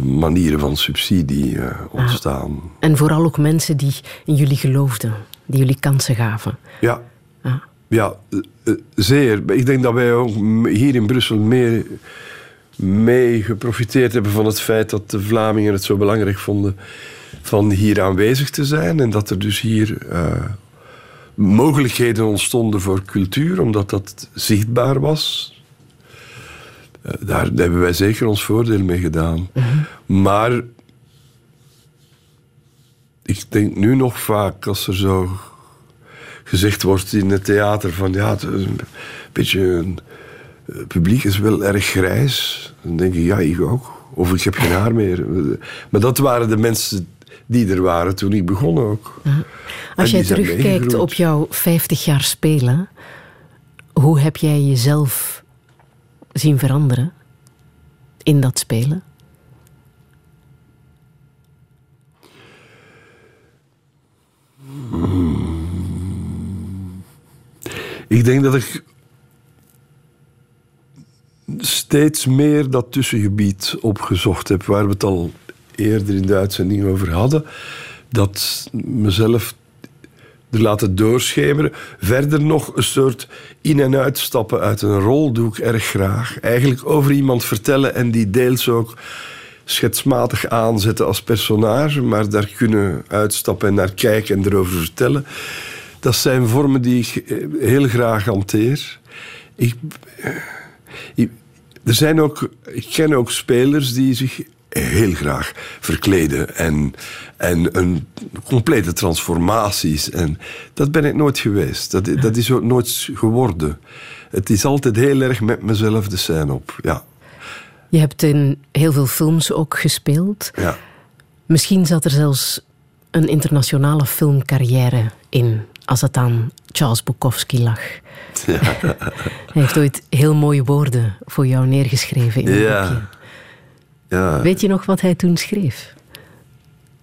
manieren van subsidie uh, ontstaan. En vooral ook mensen die in jullie geloofden, die jullie kansen gaven. Ja, ja. ja zeer. Ik denk dat wij ook hier in Brussel meer mee geprofiteerd hebben van het feit dat de Vlamingen het zo belangrijk vonden van hier aanwezig te zijn. En dat er dus hier mogelijkheden ontstonden voor cultuur, omdat dat zichtbaar was. Eh, daar hebben wij zeker ons voordeel mee gedaan. Mhm. Maar ik denk nu nog vaak als er zo gezegd wordt in het theater van ja, het is een beetje een, het eh, publiek is wel erg grijs. Dan denk ik ja, ik ook. Of ik heb geen haar meer. Maar dat waren de mensen die er waren toen ik begon ook. Als jij terugkijkt op jouw 50 jaar spelen, hoe heb jij jezelf zien veranderen in dat spelen? Ik denk dat ik steeds meer dat tussengebied opgezocht heb, waar we het al eerder in de uitzending over hadden. Dat mezelf er laten doorschemeren. Verder nog een soort in- en uitstappen uit een rol doe ik erg graag. Eigenlijk over iemand vertellen en die deels ook schetsmatig aanzetten als personage, maar daar kunnen uitstappen en naar kijken en erover vertellen. Dat zijn vormen die ik eh, heel graag hanteer. Eh, ik, er zijn ook, ik ken ook spelers die zich heel graag verkleden en, en een complete transformaties. En dat ben ik nooit geweest. Dat, dat is ook nooit geworden. Het is altijd heel erg met mezelf de scène op. Ja. Je hebt in heel veel films ook gespeeld. Ja. Misschien zat er zelfs een internationale filmcarrière in, als het aan Charles Bukowski lag. Ja. [laughs] Hij heeft ooit heel mooie woorden voor jou neergeschreven in een ja. boekje. Ja. Weet je nog wat hij toen schreef?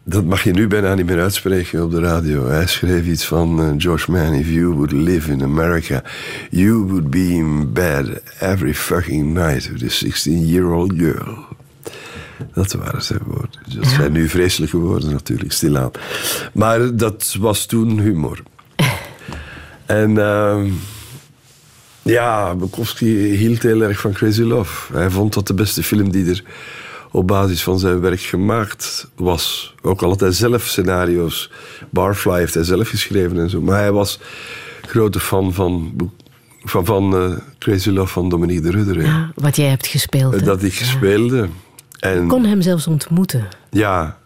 Dat mag je nu bijna niet meer uitspreken op de radio. Hij schreef iets van uh, George Mann. If you would live in America, you would be in bed every fucking night with a 16-year-old girl. Dat waren zijn woorden. Dat zijn nu vreselijke woorden natuurlijk, stilaan. Maar dat was toen humor. [laughs] en uh, ja, Bukowski hield heel erg van Crazy Love. Hij vond dat de beste film die er op basis van zijn werk gemaakt was. Ook al had hij zelf scenario's. Barfly heeft hij zelf geschreven en zo. Maar hij was grote fan van, van, van uh, Crazy Love van Dominique de Rudder. Ja, wat jij hebt gespeeld. Dat ik speelde. En, kon hem zelfs ontmoeten. Ja,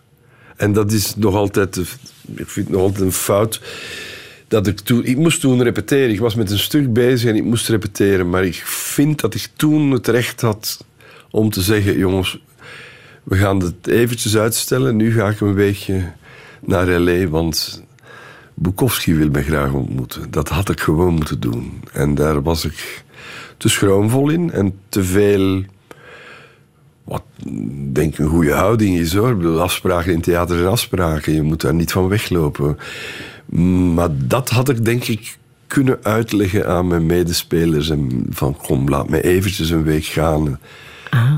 en dat is nog altijd, ik vind het nog altijd een fout. Dat ik, toen, ik moest toen repeteren. Ik was met een stuk bezig en ik moest repeteren. Maar ik vind dat ik toen het recht had om te zeggen: jongens, we gaan het eventjes uitstellen. Nu ga ik een weekje naar L.A., want Bukowski wil mij graag ontmoeten. Dat had ik gewoon moeten doen. En daar was ik te schroomvol in en te veel... Wat denk een goede houding is hoor. Ik bedoel, afspraken in theater zijn afspraken. Je moet daar niet van weglopen. Maar dat had ik denk ik kunnen uitleggen aan mijn medespelers. En van kom, laat me eventjes een week gaan.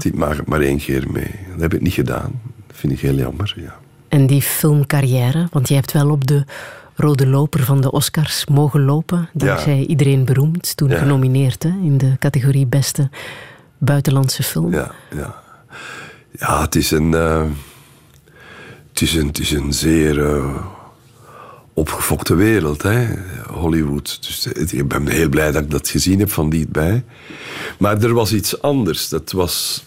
Ik maak het maar één keer mee. Dat heb ik niet gedaan. Dat vind ik heel jammer, ja. En die filmcarrière, want je hebt wel op de rode loper van de Oscars mogen lopen. Dankzij ja. iedereen beroemd, toen genomineerd hè, in de categorie beste buitenlandse film. Ja, ja. ja het, is een, uh, het, is een, het is een zeer uh, opgefokte wereld, hè? Hollywood. Dus ik ben heel blij dat ik dat gezien heb van dichtbij. Maar er was iets anders. Dat was.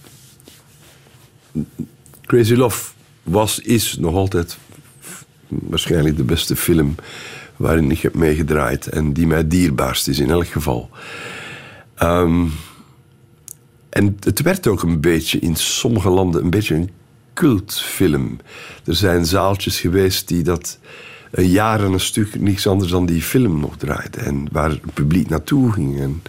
Crazy Love was, is nog altijd waarschijnlijk de beste film waarin ik heb meegedraaid. En die mij dierbaarst is in elk geval. Um, en het werd ook een beetje in sommige landen een beetje een cultfilm. Er zijn zaaltjes geweest die dat een jaar en een stuk niets anders dan die film nog draaide. En waar het publiek naartoe ging. En,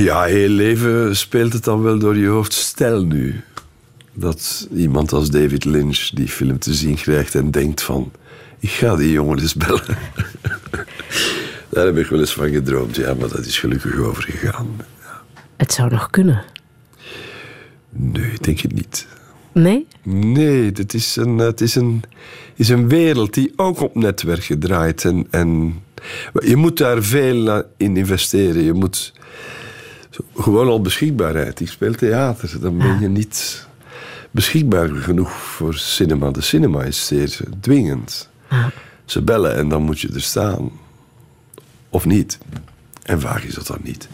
ja, heel leven speelt het dan wel door je hoofd. Stel nu dat iemand als David Lynch die film te zien krijgt en denkt van... Ik ga die jongen eens bellen. [laughs] Daar heb ik wel eens van gedroomd. Ja, maar dat is gelukkig overgegaan. Het zou nog kunnen. Nee, ik denk het niet. Nee? Nee, het is een, het is een, is een wereld die ook op netwerken draait. En, en je moet daar veel in investeren. Je moet gewoon al beschikbaarheid. Ik speel theater, dan ben je niet beschikbaar genoeg voor cinema. De cinema is zeer dwingend. Ze bellen en dan moet je er staan. Of niet. En vaak is dat dan niet.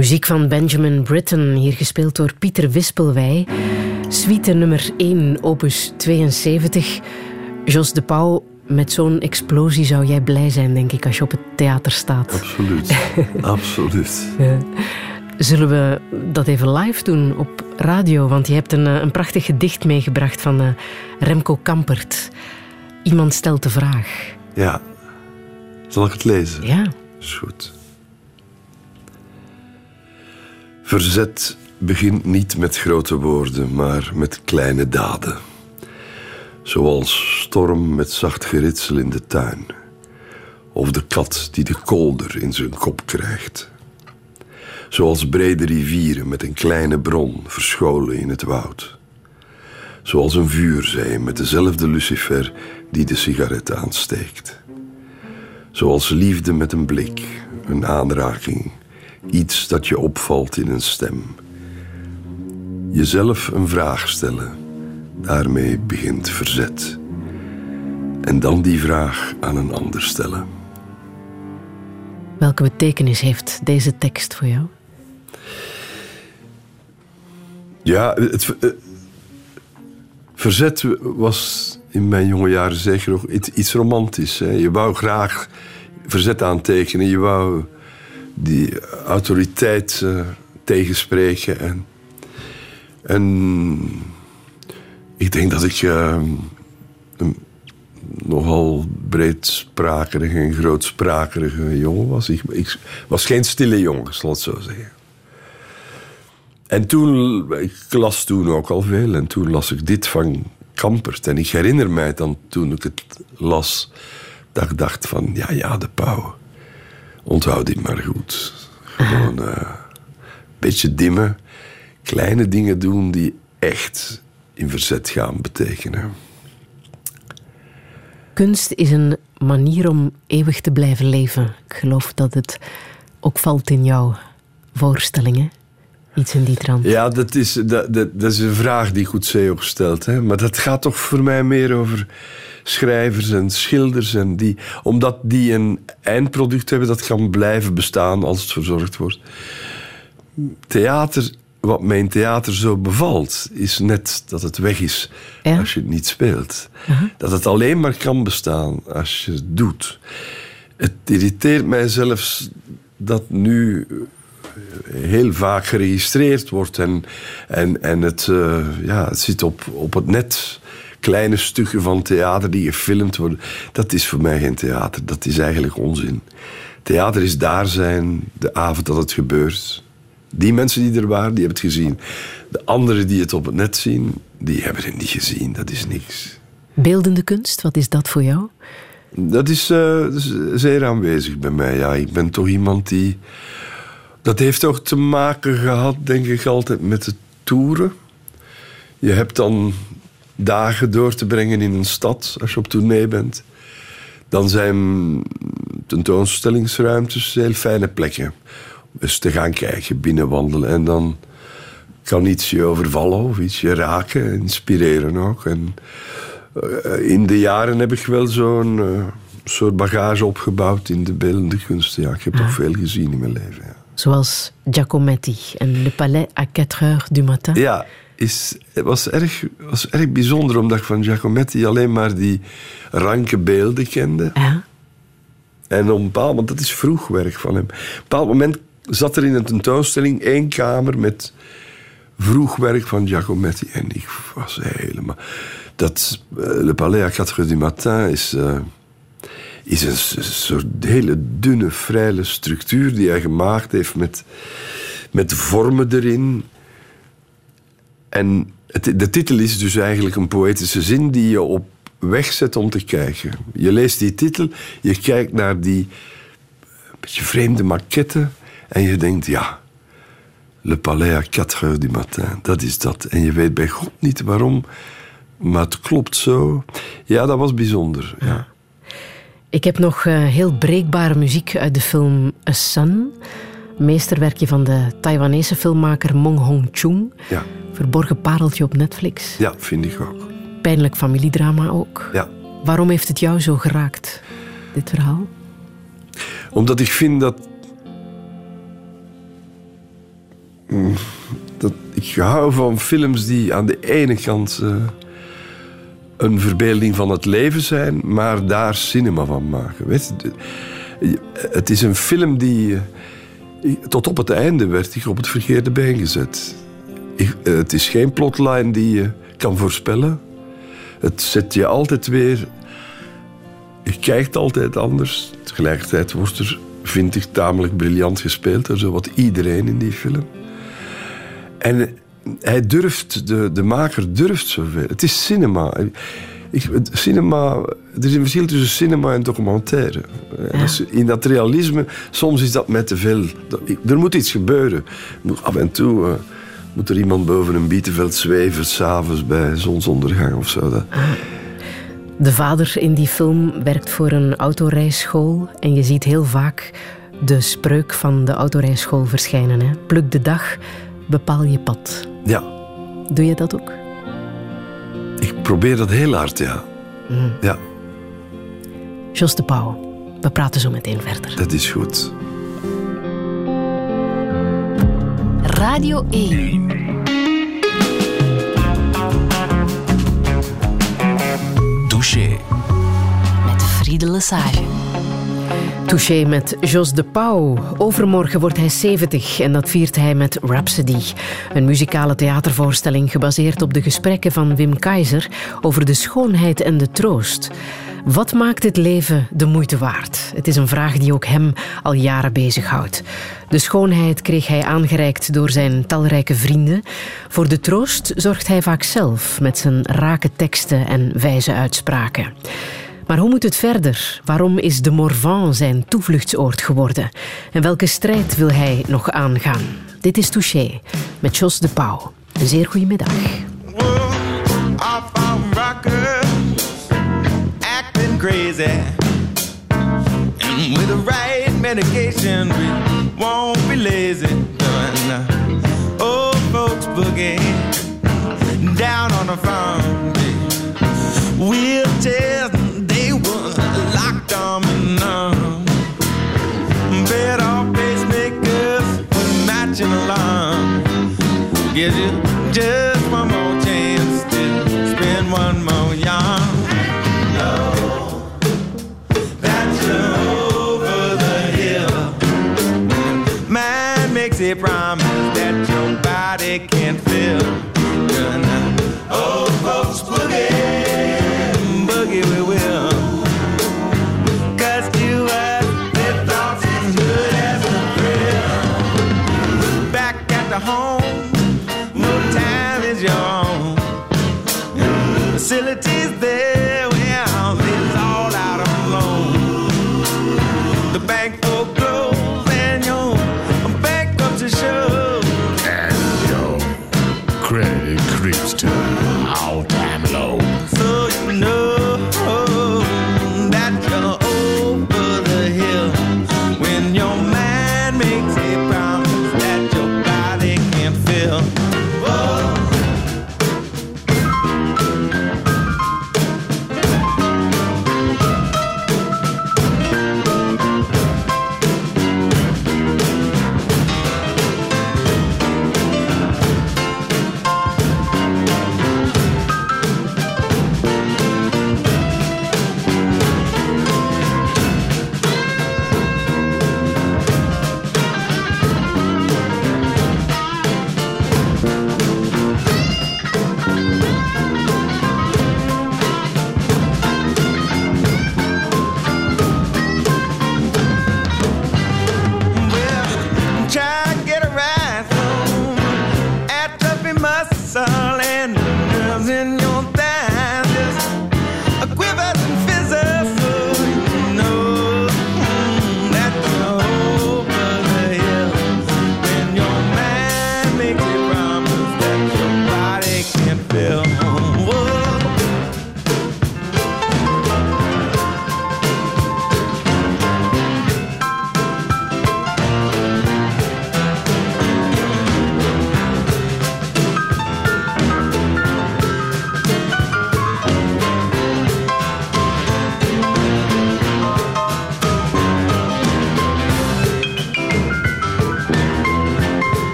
Muziek van Benjamin Britten, hier gespeeld door Pieter Wispelwij. Suite nummer 1, opus 72. Jos de Pauw, met zo'n explosie zou jij blij zijn, denk ik, als je op het theater staat. Absoluut, [laughs] absoluut. Zullen we dat even live doen op radio? Want je hebt een, eh, een prachtig gedicht meegebracht van uh, Remco Kampert. Iemand stelt de vraag. Ja. Zal ik het lezen? Ja. Is goed. Verzet begint niet met grote woorden, maar met kleine daden. Zoals storm met zacht geritsel in de tuin. Of de kat die de kolder in zijn kop krijgt. Zoals brede rivieren met een kleine bron verscholen in het woud. Zoals een vuurzee met dezelfde lucifer die de sigaret aansteekt. Zoals liefde met een blik, een aanraking Iets dat je opvalt in een stem. Jezelf een vraag stellen. Daarmee begint verzet. En dan die vraag aan een ander stellen. Welke betekenis heeft deze tekst voor jou? Ja, het, eh, verzet was in mijn jonge jaren zeker nog iets, romantisch. Hè. Je wou graag verzet aantekenen. Je wou die autoriteit uh, tegenspreken. En, en ik denk dat ik uh, een nogal breedsprakerige en grootsprakerige jongen was. Ik, ik, was geen stille jongen, zal het zo zeggen. En toen, ik las toen ook al veel, en toen las ik dit van Kampert. En ik herinner mij dan toen ik het las, dat ik dacht van, ja, ja, de pauw onthoud die maar goed. Gewoon een uh, beetje dimmen. Kleine dingen doen die echt in verzet gaan betekenen. Kunst is een manier om eeuwig te blijven leven. Ik geloof dat het ook valt in jouw voorstellingen. Iets in die trant. Ja, dat is, dat, dat, dat is een vraag die goed Seo stelt. Hè? Maar dat gaat toch voor mij meer over schrijvers en schilders. En die, omdat die een eindproduct hebben dat kan blijven bestaan als het verzorgd wordt. Theater, wat mij in theater zo bevalt, is net dat het weg is Ja? als je het niet speelt. Dat het alleen maar kan bestaan als je het doet. Het irriteert mij zelfs dat nu heel vaak geregistreerd wordt. En, en, en het, eh, ja, het zit op, op het net. Kleine stukken van theater die gefilmd worden. Dat is voor mij geen theater. Dat is eigenlijk onzin. Theater is daar zijn de avond dat het gebeurt. Die mensen die er waren, die hebben het gezien. De anderen die het op het net zien, die hebben het niet gezien. Dat is niks. Beeldende kunst, wat is dat voor jou? Dat is, eh, zeer aanwezig bij mij. Ja, ik ben toch iemand die. Dat heeft ook te maken gehad, denk ik, altijd met het toeren. Je hebt dan dagen door te brengen in een stad als je op tournee bent. Dan zijn tentoonstellingsruimtes heel fijne plekken. Dus te gaan kijken, binnenwandelen en dan kan iets je overvallen of iets je raken, inspireren ook. En eh, in de jaren heb ik wel zo'n eh, soort bagage opgebouwd in de beeldende kunsten. Ja, ik heb toch veel gezien in mijn leven. Ja, Zoals Giacometti en Le Palais à 4 heures du matin. ja is, het was erg, was erg bijzonder omdat ik van Giacometti alleen maar die ranke beelden kende. Ja. En op een bepaald moment, dat is vroeg werk van hem. Op een bepaald moment zat er in een tentoonstelling één kamer met vroeg werk van Giacometti. En ik was helemaal. Dat eh, Le Palais à 4 heures du matin is, eh, is een soort hele dunne, vrije structuur die hij gemaakt heeft met, met vormen erin. En het, de titel is dus eigenlijk een poëtische zin die je op weg zet om te kijken. Je leest die titel, je kijkt naar die beetje vreemde maquette en je denkt, ja, Le Palais à 4 heures du matin, dat is dat. En je weet bij God niet waarom, maar het klopt zo. Ja, dat was bijzonder. Ja. Ik heb nog eh, heel breekbare muziek uit de film A Sun. Meesterwerkje van de Taiwanese filmmaker Mong Hong Chung. Ja, Verborgen pareltje op Netflix. ja vind ik ook. Pijnlijk familiedrama ook. Ja. Waarom heeft het jou zo geraakt, dit verhaal? Omdat ik vind dat. Mm, dat ik hou van films die aan de ene kant eh, een verbeelding van het leven zijn, maar daar cinema van maken. Weet je, het is een film die. eh, tot op het einde werd ik op het verkeerde been gezet. Eh, het is geen plotline die je kan voorspellen. Het zet je altijd weer je kijkt altijd anders. Tegelijkertijd wordt er, vind ik, tamelijk briljant gespeeld. door Zo wat iedereen in die film. En hij durft, de, de maker durft zoveel. Het is cinema. Ik, cinema. Er is een verschil tussen cinema en documentaire. In dat realisme, soms is dat met te veel. Er moet iets gebeuren. Af en toe eh, moet er iemand boven een bietenveld zweven, s'avonds bij zonsondergang of zo. Dat, De vader in die film werkt voor een autorijschool en je ziet heel vaak de spreuk van de autorijschool verschijnen. Hè? Pluk de dag, bepaal je pad. ja, Doe je dat ook? ik probeer dat heel hard, ja. Ja. Jos de Pauw, we praten zo meteen verder. Dat is goed. Radio 1. Douche. Met Friede Lesage. Touché met Jos de Pauw. Overmorgen wordt hij 70 en dat viert hij met Rhapsody. Een muzikale theatervoorstelling gebaseerd op de gesprekken van Wim Keizer over de schoonheid en de troost. Wat maakt het leven de moeite waard? Het is een vraag die ook hem al jaren bezighoudt. De schoonheid kreeg hij aangereikt door zijn talrijke vrienden. Voor de troost zorgt hij vaak zelf met zijn rake teksten en wijze uitspraken. Maar hoe moet het verder? Waarom is de Morvan zijn toevluchtsoord geworden? En welke strijd wil hij nog aangaan? Dit is Touché met Jos de Pauw. Een zeer goede middag. Crazy. And with the right medication, we won't be lazy. Doing old folks boogie down on the farm. Wheelchairs, they were locked on me now. Bed off pacemakers with matching alarm. Gives you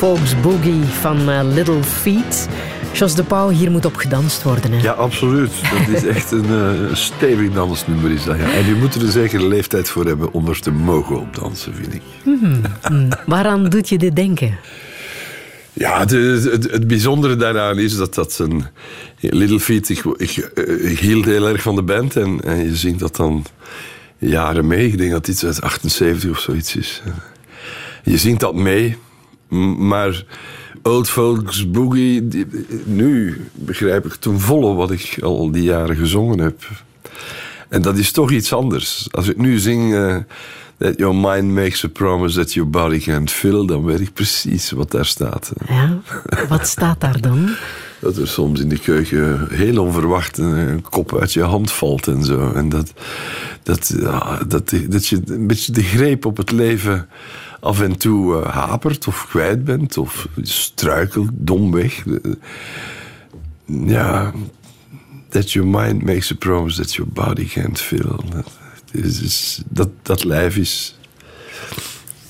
Old Folks Boogie van eh, Little Feet. Jos de Pauw, hier moet op gedanst worden. Hè? Ja, absoluut. Dat is [laughs] echt een eh, stevig dansnummer. Is dat, ja. En je moet er een zekere leeftijd voor hebben om er te mogen op dansen, vind ik. Waaraan doet je dit denken? Ja, de- het, het bijzondere daaraan is dat dat een... Little Feet, ik, ik, eh, ik hield heel erg van de band. En, en je zingt dat dan jaren mee. Ik denk dat iets uit 78 of zoiets is. Je zingt dat mee. Maar Old Folks Boogie... die- nu begrijp ik ten volle wat ik al die jaren gezongen heb. En dat is toch iets anders. Als ik nu zing... eh, that your mind makes a promise that your body can't fill... dan weet ik precies wat daar staat. Ja, wat staat daar dan? Dat er soms in de keuken heel onverwacht een, kop uit je hand valt en zo. En dat, dat, dat, dat je een beetje de greep op het leven af en toe eh, hapert of kwijt bent of struikelt domweg. Eh, Ja, that your mind makes a promise that your body can't fill. Dat, is, is- dat, dat lijf is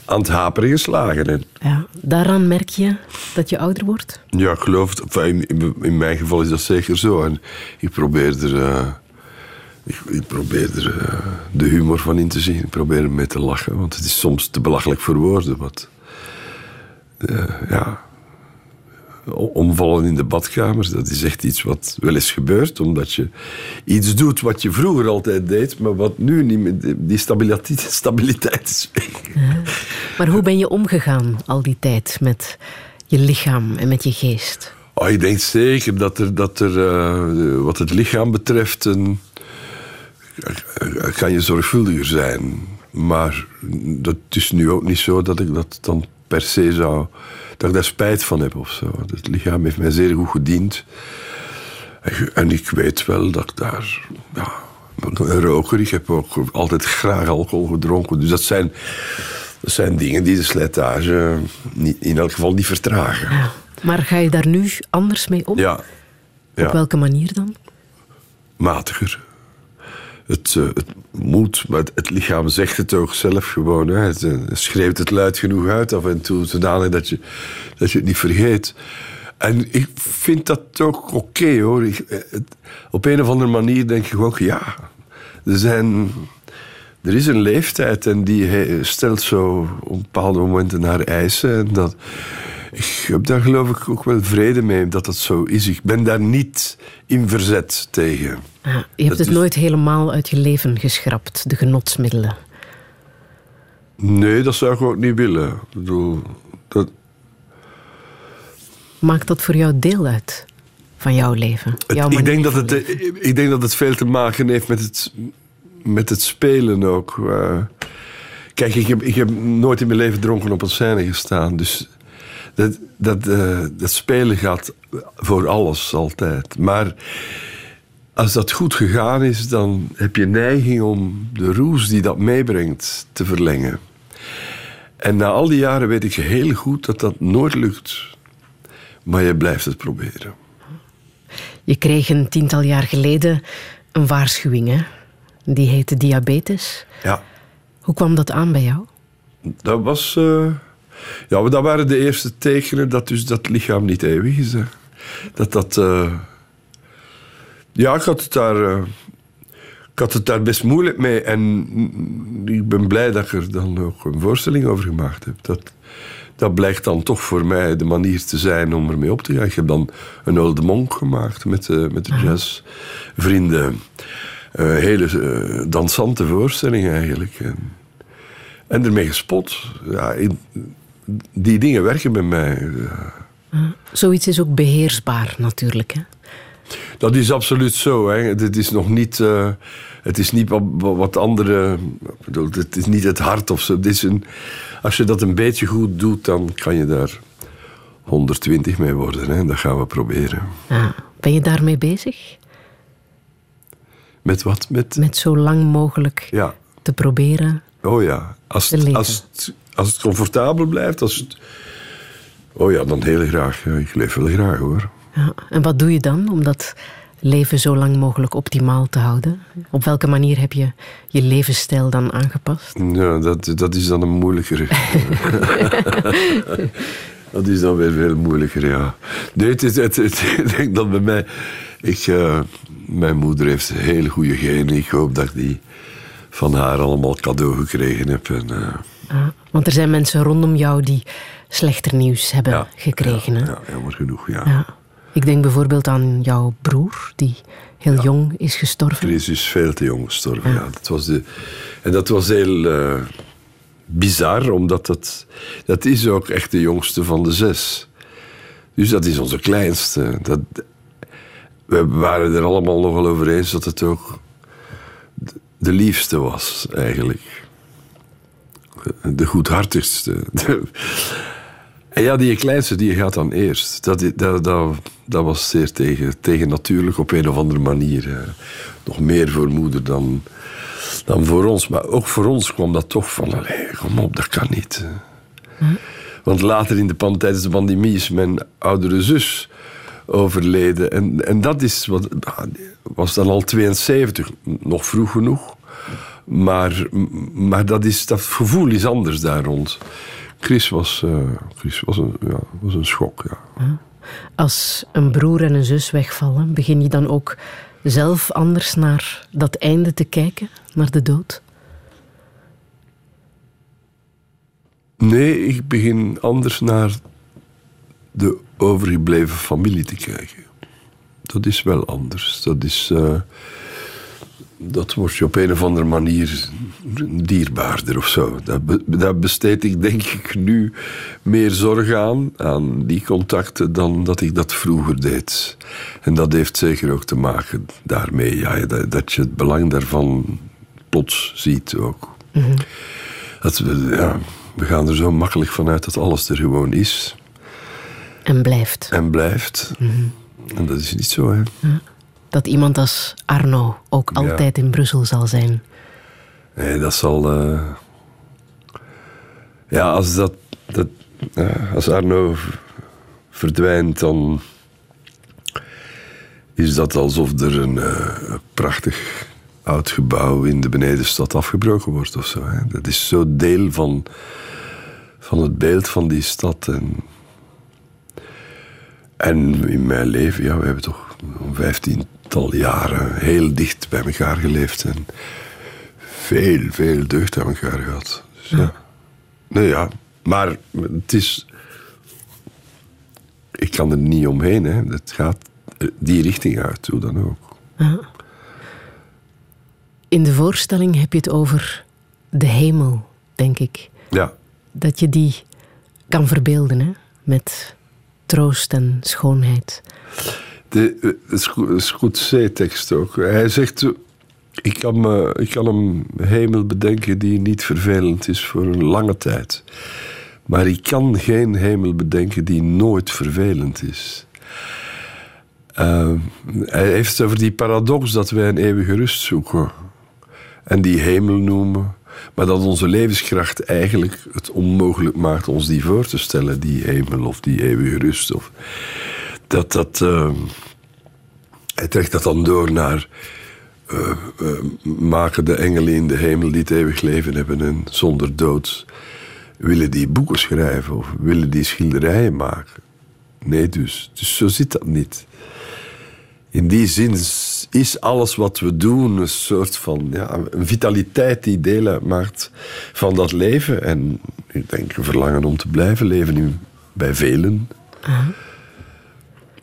aan het haperen geslagen. En Ja, daaraan merk je dat je ouder wordt? Ja, ik geloof het. Enfin, in, in mijn geval is dat zeker zo. En ik probeer er, eh, ik, ik probeer er eh, de humor van in te zien. Ik probeer er mee te lachen. Want het is soms te belachelijk voor woorden. Wat, eh, ja, omvallen in de badkamer, dat is echt iets wat wel eens gebeurt. Omdat je iets doet wat je vroeger altijd deed. Maar wat nu niet meer... Die stabiliteit, [laughs] stabiliteit is weg. Maar hoe ben je omgegaan al die tijd met je lichaam en met je geest? Oh, ik denk zeker dat er, dat er eh, wat het lichaam betreft, een, kan je zorgvuldiger zijn. Maar dat is nu ook niet zo dat ik dat dan per se zou... dat ik daar spijt van heb of zo. Het lichaam heeft mij zeer goed gediend. En, ik weet wel dat ik daar... Ja, een roker, ik heb ook altijd graag alcohol gedronken. Dus dat zijn, dat zijn dingen die de slijtage niet, in elk geval niet vertragen. Ja. Maar ga je daar nu anders mee om? Ja. ja. Op welke manier dan? Matiger. Het, uh, het moet, maar het, het, lichaam zegt het ook zelf gewoon. Hè. Het uh, schreeuwt het luid genoeg uit af en toe, zodanig dat je, dat je het niet vergeet. En ik vind dat ook oké hoor. Het, op een of andere manier denk ik ook, ja, er zijn. Er is een leeftijd en die stelt zo op bepaalde momenten naar eisen. En dat, ik heb daar geloof ik ook wel vrede mee dat dat zo is. Ik ben daar niet in verzet tegen. Ah, je hebt dat het is... nooit helemaal uit je leven geschrapt, de genotsmiddelen? Nee, dat zou ik ook niet willen. Ik bedoel, dat... Maakt dat voor jou deel uit van jouw leven? Het, ik, denk dat het, ik denk dat het veel te maken heeft met het, met het spelen ook. Uh, kijk, ik heb, ik heb nooit in mijn leven dronken op een scène gestaan. Dus dat, dat, uh, dat spelen gaat voor alles altijd. Maar als dat goed gegaan is, dan heb je neiging om de roes die dat meebrengt te verlengen. En na al die jaren weet ik heel goed dat dat nooit lukt. Maar je blijft het proberen. Je kreeg een tiental jaar geleden een waarschuwing, hè? Die heette diabetes. Ja. Hoe kwam dat aan bij jou? Dat was... Uh, ja, dat waren de eerste tekenen dat dus dat lichaam niet eeuwig is. Hè. Dat dat... Uh, ja, ik had het daar... Uh, ik had het daar best moeilijk mee. En ik ben blij dat ik er dan ook een voorstelling over gemaakt heb. Dat, dat blijkt dan toch voor mij de manier te zijn om ermee op te gaan. Ik heb dan een Oude Monk gemaakt met, uh, met de jazzvrienden. Uh, hele uh, dansante voorstelling eigenlijk. En, en ermee gespot. Ja, in, die dingen werken bij mij. Ja. Zoiets is ook beheersbaar natuurlijk. Hè? Dat is absoluut zo. Hè. Het is nog niet, uh, het is niet wat, andere. Bedoel, het is niet het hart of zo. Het is een, als je dat een beetje goed doet, dan kan je daar 120 mee worden. Hè. Dat gaan we proberen. Ja. Ben je daarmee bezig? Met wat? Met, Met zo lang mogelijk ja. te proberen. Oh ja, als, als, het, als het comfortabel blijft, als het, oh ja, dan heel graag. Ja, ik leef wel graag hoor. Ja. En wat doe je dan om dat leven zo lang mogelijk optimaal te houden? Op welke manier heb je je levensstijl dan aangepast? Ja, dat, dat is dan een moeilijkere. [laughs] dat is dan weer veel moeilijker, ja. Nee, het is, het, het, ik denk dat bij mij... Ik, uh, mijn moeder heeft hele goede genen. Ik hoop dat ik die van haar allemaal cadeau gekregen heb. En, uh... ah, want er zijn mensen rondom jou die slechter nieuws hebben ja, gekregen. Ja, hè? ja, jammer genoeg, ja. ja. Ik denk bijvoorbeeld aan jouw broer, die heel ja. jong is gestorven. Chris is veel te jong gestorven, ja. Dat was de, en dat was heel uh, bizar, omdat dat, dat is ook echt de jongste van de zes. Dus dat is onze kleinste. Dat, we waren er allemaal nogal over eens dat het ook de liefste was, eigenlijk. De goedhartigste. En ja, die kleinste die gaat dan eerst. Dat, dat, dat, dat was zeer tegen, tegen natuurlijk op een of andere manier. Eh, nog meer voor moeder dan, dan voor ons. Maar ook voor ons kwam dat toch van, allee, kom op, dat kan niet. Want later in de tijdens de pandemie is mijn oudere zus overleden. En, en dat is wat, was dan al 72, nog vroeg genoeg. Maar, maar dat, is, dat gevoel is anders daar rond. Chris was, uh, Chris was, een, ja, was een schok. Ja. Als een broer en een zus wegvallen, begin je dan ook zelf anders naar dat einde te kijken, naar de dood? Nee, ik begin anders naar de overgebleven familie te kijken. Dat is wel anders. Dat is. Uh, dat wordt je op een of andere manier dierbaarder of zo. Daar, besteed ik denk ik nu meer zorg aan, aan die contacten, dan dat ik dat vroeger deed. En dat heeft zeker ook te maken daarmee, ja, dat, dat je het belang daarvan plots ziet ook. Mm -hmm. dat, ja, We gaan er zo makkelijk vanuit dat alles er gewoon is. En blijft. En blijft. En dat is niet zo, hè dat iemand als Arno ook altijd in Brussel zal zijn. Nee, dat zal. Eh, ja, als, dat, dat als Arno verdwijnt, dan is dat alsof er eh, een prachtig oud gebouw in de benedenstad afgebroken wordt of zo. Hè. Dat is zo deel van, van het beeld van die stad. En, en in mijn leven, ja, we hebben toch 15, tal jaren heel dicht bij elkaar geleefd en veel, veel deugd aan elkaar gehad. Dus ja. Nou ja, maar het is. Ik kan er niet omheen, hè. Het gaat eh, die richting uit, hoe dan ook. In de voorstelling heb je het over de hemel, denk ik. Ja. Dat je die kan verbeelden, hè? Met troost en schoonheid de, eh, het is goed- het is goed C-tekst ook. Hij zegt... eh, Ik kan, me, ik kan een hemel bedenken die niet vervelend is voor een lange tijd. Maar ik kan geen hemel bedenken die nooit vervelend is. Eh, hij heeft het over die paradox dat wij een eeuwige rust zoeken. En die hemel noemen. Maar dat onze levenskracht eigenlijk het onmogelijk maakt ons die voor te stellen. Die hemel of die eeuwige rust. Of dat dat... eh, hij trekt dat dan door naar... eh, eh, maken de engelen in de hemel die het eeuwig leven hebben en zonder dood... willen die boeken schrijven of willen die schilderijen maken. Nee dus. Dus zo zit dat niet. In die zin is- alles wat we doen een soort van ja, een vitaliteit die deel uitmaakt van dat leven. En ik denk een verlangen om te blijven leven in, bij velen.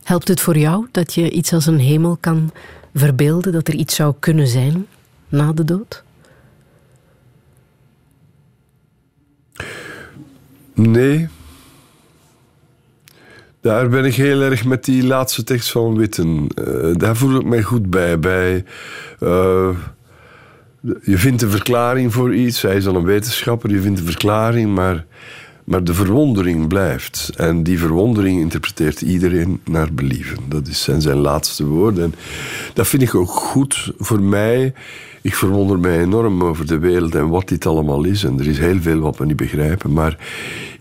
Helpt het voor jou dat je iets als een hemel kan verbeelden, dat er iets zou kunnen zijn na de dood? Nee. Daar ben ik heel erg met die laatste tekst van Witten. Eh, daar voel ik mij goed bij. bij eh, je vindt een verklaring voor iets. Hij is dan een wetenschapper. Je vindt een verklaring, maar, maar de verwondering blijft. En die verwondering interpreteert iedereen naar believen. Dat zijn zijn laatste woorden. En dat vind ik ook goed voor mij. Ik verwonder mij enorm over de wereld en wat dit allemaal is. En er is heel veel wat we niet begrijpen. Maar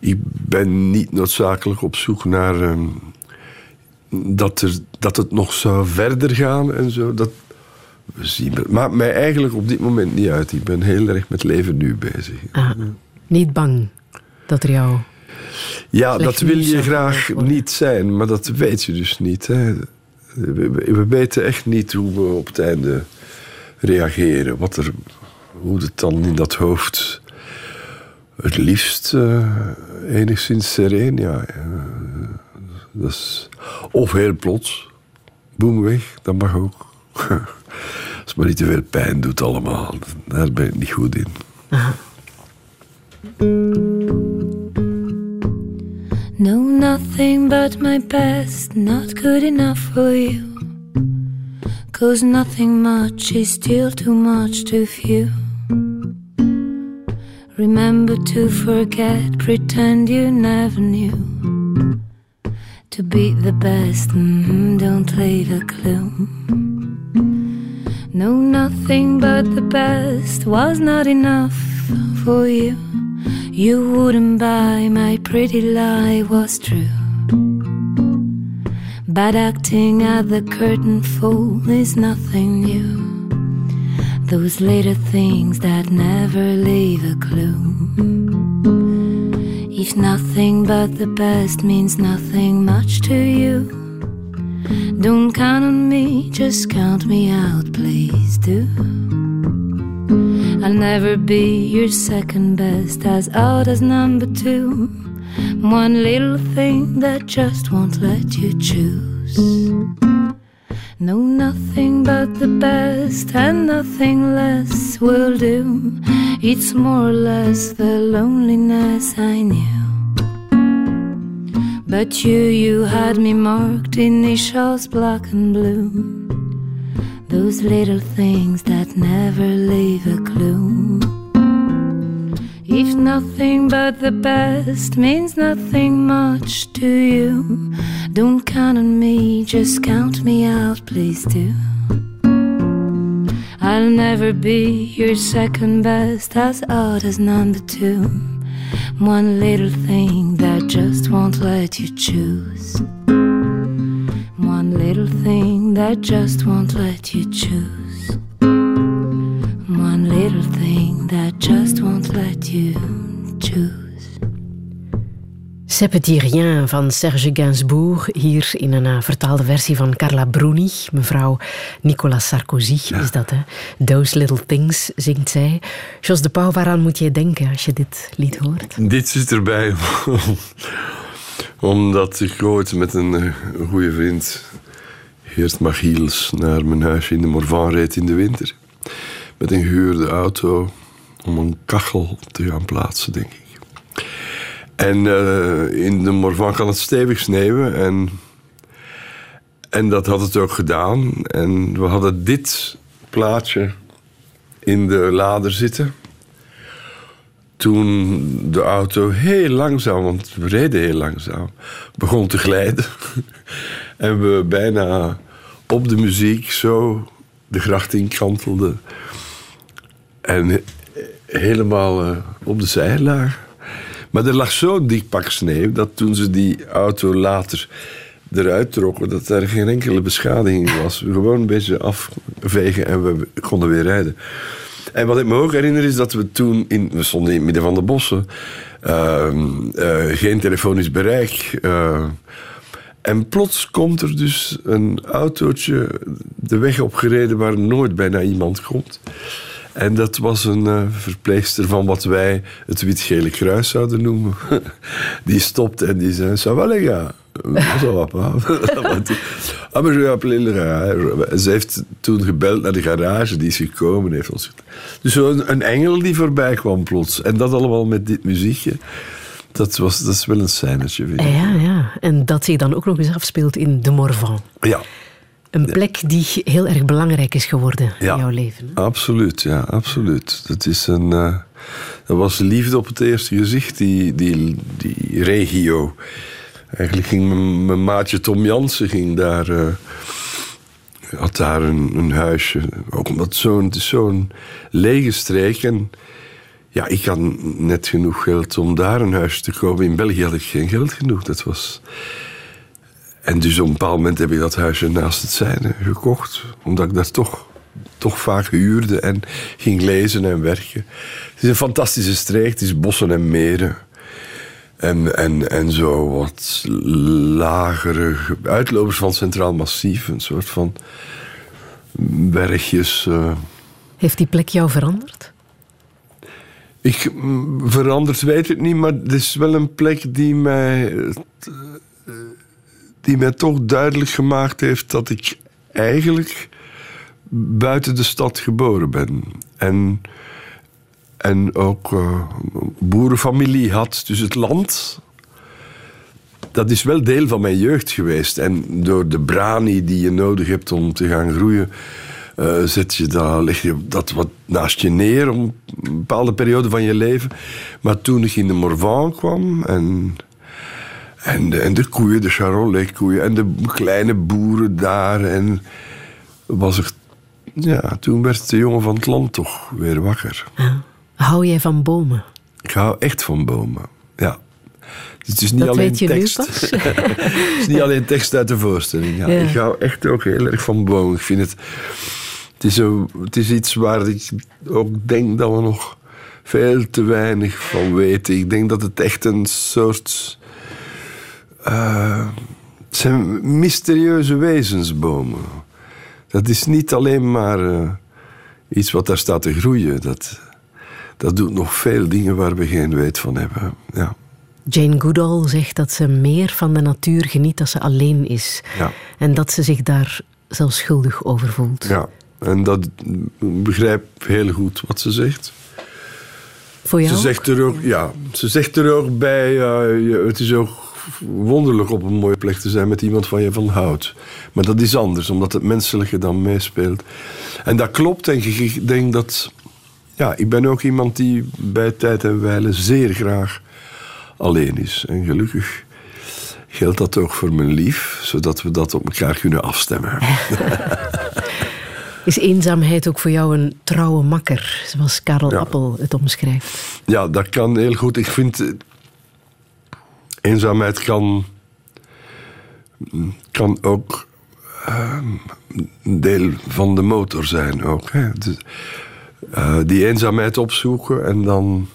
ik ben niet noodzakelijk op zoek naar... ehm, dat, er, dat het nog zou verder gaan en zo. Dat, we zien, maakt mij eigenlijk op dit moment niet uit. Ik ben heel erg met leven nu bezig. Ah, niet bang dat er jou... Ja, dat wil je graag niet zijn, maar dat weet je dus niet. Hè. We, we- we weten echt niet hoe we op het einde reageren. Wat er, hoe het dan in dat hoofd het liefst eh, enigszins sereen. Ja, is, of heel plots, boem weg, dat mag ook. [laughs] Als het maar niet te veel pijn doet allemaal, daar ben ik niet goed in. Know nothing but my best, not good enough for you. Cause nothing much is still too much too few. Remember to forget, pretend you never knew. To be the best, mhm, don't leave a clue. Know nothing but the best was not enough for you. You wouldn't buy my pretty lie was true. Bad acting at the curtain fall is nothing new. Those little things that never leave a clue. If nothing but the best means nothing much to you, don't count on me, just count me out, please do. I'll never be your second best, as odd as number two. One little thing that just won't let you choose. No, nothing but the best, and nothing less will do. It's more or less the loneliness I knew. But you, you had me marked initials black and blue. Those little things that never leave a clue. If nothing but the best means nothing much to you, don't count on me, just count me out, please do. I'll never be your second best, as odd as number two. One little thing that just won't let you choose. One little thing that just won't let you choose. One little thing that just won't let you choose. C'est petit rien van Serge Gainsbourg, hier in een uh, vertaalde versie van Carla Bruni. Mevrouw Nicolas Sarkozy is dat, hè? Those Little Things zingt zij. Jos de Pauw, waaraan moet jij denken als je dit lied hoort? Dit zit erbij [laughs] omdat ik ooit met een, een goede vriend, Geert Machiels, naar mijn huisje in de Morvan reed in de winter. Met een gehuurde auto om een kachel te gaan plaatsen, denk ik. En uh, in de Morvan kan het stevig sneeuwen. En, en dat had het ook gedaan. En we hadden dit plaatje in de lader zitten. Toen de auto heel langzaam, want we reden heel langzaam, begon te glijden. [laughs] en we bijna op de muziek zo de gracht in kantelden. En helemaal uh, op de zij lagen. Maar er lag zo'n dik pak sneeuw dat toen ze die auto later eruit trokken, dat er geen enkele beschadiging was. Gewoon een beetje afvegen en we konden weer rijden. En wat ik me ook herinner is dat we toen, in, we stonden in het midden van de bossen, uh, uh, geen telefonisch bereik. Uh, en plots komt er dus een autootje de weg opgereden waar nooit bijna iemand komt. En dat was een uh, verpleegster van wat wij het wit-gele kruis zouden noemen. [laughs] die stopt en die zei: Ça Ça va pas. ah, maar je appelé garage. Ze heeft toen gebeld naar de garage, die is gekomen. Heeft ons... Dus een, een engel die voorbij kwam plots. En dat allemaal met dit muziekje. Dat, was, dat is wel een scènetje, vind ik. Ja, ja. En dat zich dan ook nog eens afspeelt in de Morvan. Ja. Een plek die heel erg belangrijk is geworden ja, in jouw leven. Absoluut, ja, absoluut. Dat, is een, uh, dat was liefde op het eerste gezicht, die, die, die regio. Eigenlijk ging mijn, maatje Tom Jansen ging daar, uh, had daar een, een, huisje. Ook omdat zo'n, het is zo'n lege streek. En ja, ik had net genoeg geld om daar een huisje te kopen. In België had ik geen geld genoeg. Dat was... En dus op een bepaald moment heb ik dat huisje naast het zijne gekocht. Omdat ik daar toch, toch vaak huurde en ging lezen en werken. Het is een fantastische streek. Het is bossen en meren. En, en, en zo wat lagere uitlopers van Centraal Massief. Een soort van bergjes. Uh... Heeft die plek jou veranderd? Ik veranderd weet ik niet, maar het is wel een plek die mij die mij toch duidelijk gemaakt heeft dat ik eigenlijk buiten de stad geboren ben. En, en ook uh, boerenfamilie had. Dus het land, dat is wel deel van mijn jeugd geweest. En door de brani die je nodig hebt om te gaan groeien, uh, je dat, leg je dat wat naast je neer om een bepaalde periode van je leven. Maar toen ik in de Morvan kwam en en de, en de koeien, de Charolais-koeien en de kleine boeren daar. En was ik, ja, toen werd de jongen van het land toch weer wakker. Ja. Hou jij van bomen? Ik hou echt van bomen, ja. Het is niet dat alleen tekst. [laughs] het is niet alleen tekst uit de voorstelling. Ja. Ja. Ik hou echt ook heel erg van bomen. Ik vind het. Het is, het is iets waar ik ook denk dat we nog veel te weinig van weten. Ik denk dat het echt een soort uh, het zijn mysterieuze wezensbomen. Dat is niet alleen maar uh, iets wat daar staat te groeien. Dat, dat doet nog veel dingen waar we geen weet van hebben. Ja. Jane Goodall zegt dat ze meer van de natuur geniet als ze alleen is. Ja. En dat ze zich daar zelfs schuldig over voelt. Ja, en dat begrijp heel goed wat ze zegt. Voor jou? Ze zegt er ook, ja, ze zegt er ook bij, uh, het is ook wonderlijk op een mooie plek te zijn met iemand van je van houdt. Maar dat is anders, omdat het menselijke dan meespeelt. En dat klopt, denk ik. Ik denk dat ja, ik ben ook iemand die bij tijd en wijle zeer graag alleen is. En gelukkig geldt dat ook voor mijn lief, zodat we dat op elkaar kunnen afstemmen. [laughs] [laughs] Is eenzaamheid ook voor jou een trouwe makker, zoals Karel Appel het omschrijft? Ja, dat kan heel goed. Ik vind. eh, Eenzaamheid kan. kan ook. ehm, een deel van de motor zijn ook. Hè. Dus, eh, die eenzaamheid opzoeken en dan. een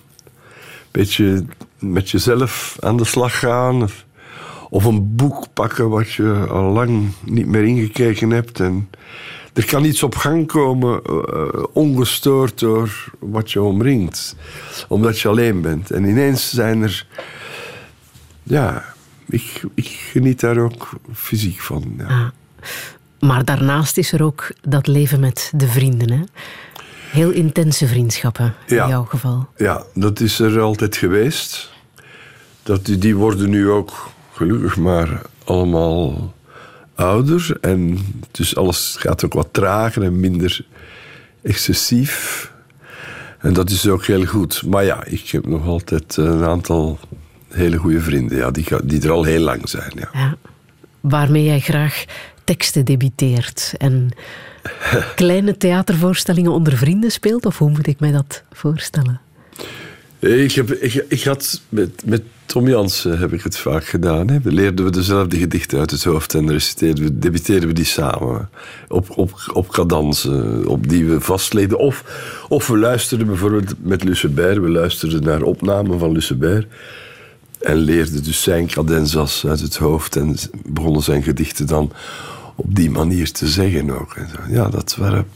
beetje met jezelf aan de slag gaan. Of, een boek pakken wat je al lang niet meer ingekeken hebt. En er kan iets op gang komen, eh, ongestoord door wat je omringt. Omdat je alleen bent. En ineens zijn er... Ja, ik, ik geniet daar ook fysiek van. Ja. Maar daarnaast is er ook dat leven met de vrienden. Hè? Heel intense vriendschappen Ja. in jouw geval. Ja, dat is er altijd geweest. Dat, die, die worden nu ook gelukkig maar allemaal ouder. En dus alles gaat ook wat trager en minder excessief. En dat is ook heel goed. Maar ja, ik heb nog altijd een aantal hele goede vrienden. Ja, die, die er al heel lang zijn. Ja. Ja. Waarmee jij graag teksten debiteert en kleine theatervoorstellingen onder vrienden speelt? Of hoe moet ik mij dat voorstellen? Ik, heb, ik, ik had met, met Tom Jansen heb ik het vaak gedaan. Hè. We leerden we dezelfde gedichten uit het hoofd en reciteerden we, debiteerden we die samen. Op, op, op cadansen, op die we vastleden. Of, of we luisterden bijvoorbeeld met Lucebert. We luisterden naar opnamen van Lucebert. En leerden dus zijn cadenzas uit het hoofd. En begonnen zijn gedichten dan op die manier te zeggen ook. En zo. Ja, dat waren...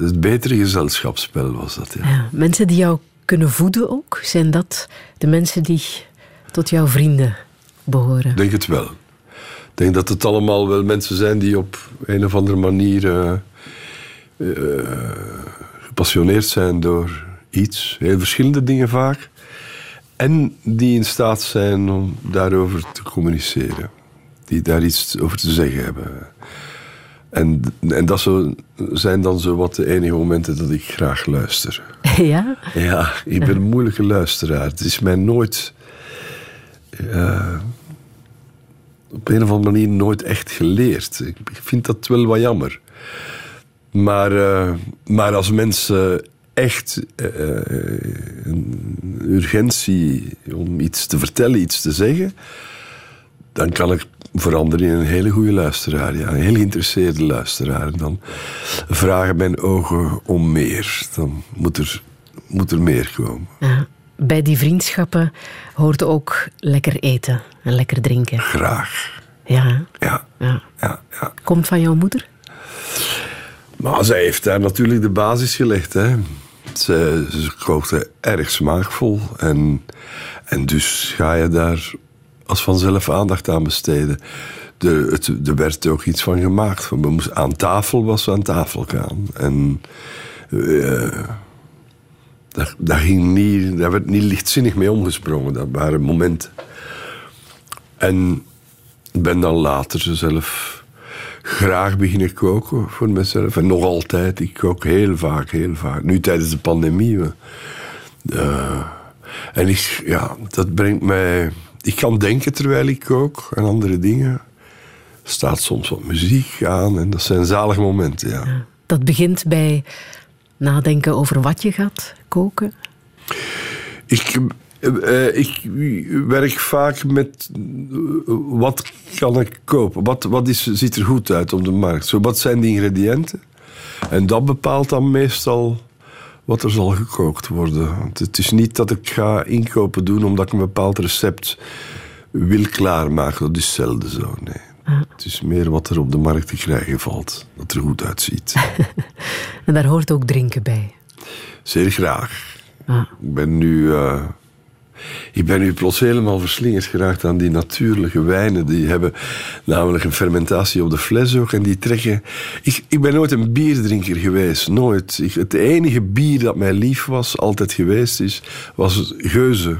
Het betere gezelschapsspel was dat, ja. Ja, mensen die jou kunnen voeden ook, zijn dat de mensen die tot jouw vrienden behoren? Ik denk het wel. Ik denk dat het allemaal wel mensen zijn die op een of andere manier eh, eh, gepassioneerd zijn door iets. Heel verschillende dingen vaak. En die in staat zijn om daarover te communiceren. Die daar iets over te zeggen hebben. En, en dat zo, zijn dan zo wat de enige momenten dat ik graag luister. [laughs] Ja? Ja, ik ben een moeilijke luisteraar. Het is mij nooit. eh, op een of andere manier nooit echt geleerd. Ik vind dat wel wat jammer. Maar, eh, maar als mensen echt eh, een urgentie om iets te vertellen, iets te zeggen, dan kan ik veranderen in een hele goede luisteraar. Ja, een heel geïnteresseerde luisteraar. En dan vragen mijn ogen om meer. Dan moet er, moet er meer komen. Ja. Bij die vriendschappen hoort ook lekker eten en lekker drinken. Graag. Ja? Ja, ja. ja, ja. Komt van jouw moeder? Maar zij heeft daar natuurlijk de basis gelegd. Hè. Ze, ze kookte erg smaakvol. En, en dus ga je daar als vanzelf aandacht aan besteden. De, het, er werd ook iets van gemaakt. We moesten, aan tafel was aan tafel gaan. En eh, daar, ging niet, daar werd niet lichtzinnig mee omgesprongen. Dat waren momenten. En ik ben dan later zelf graag beginnen koken voor mezelf. En nog altijd. Ik kook heel vaak, heel vaak. Nu tijdens de pandemie. eh, en ik, ja, dat brengt mij... Ik kan denken terwijl ik kook en andere dingen. Er staat soms wat muziek aan en dat zijn zalige momenten, ja. Dat begint bij nadenken over wat je gaat koken. Ik, eh, ik werk vaak met eh, wat kan ik kopen? Wat, wat is, ziet er goed uit op de markt? Zo, wat zijn de ingrediënten? En dat bepaalt dan meestal wat er zal gekookt worden. Want het is niet dat ik ga inkopen doen omdat ik een bepaald recept wil klaarmaken. Dat is zelden zo, nee. Het is meer wat er op de markt te krijgen valt. Dat er goed uitziet. [laughs] En daar hoort ook drinken bij. Zeer graag. Ah. Ik ben nu. eh, ik ben nu plots helemaal verslingerd geraakt aan die natuurlijke wijnen. Die hebben namelijk een fermentatie op de fles ook. En die trekken. Ik, ik ben nooit een bierdrinker geweest. Nooit. Het enige bier dat mij lief was, altijd geweest is, was geuze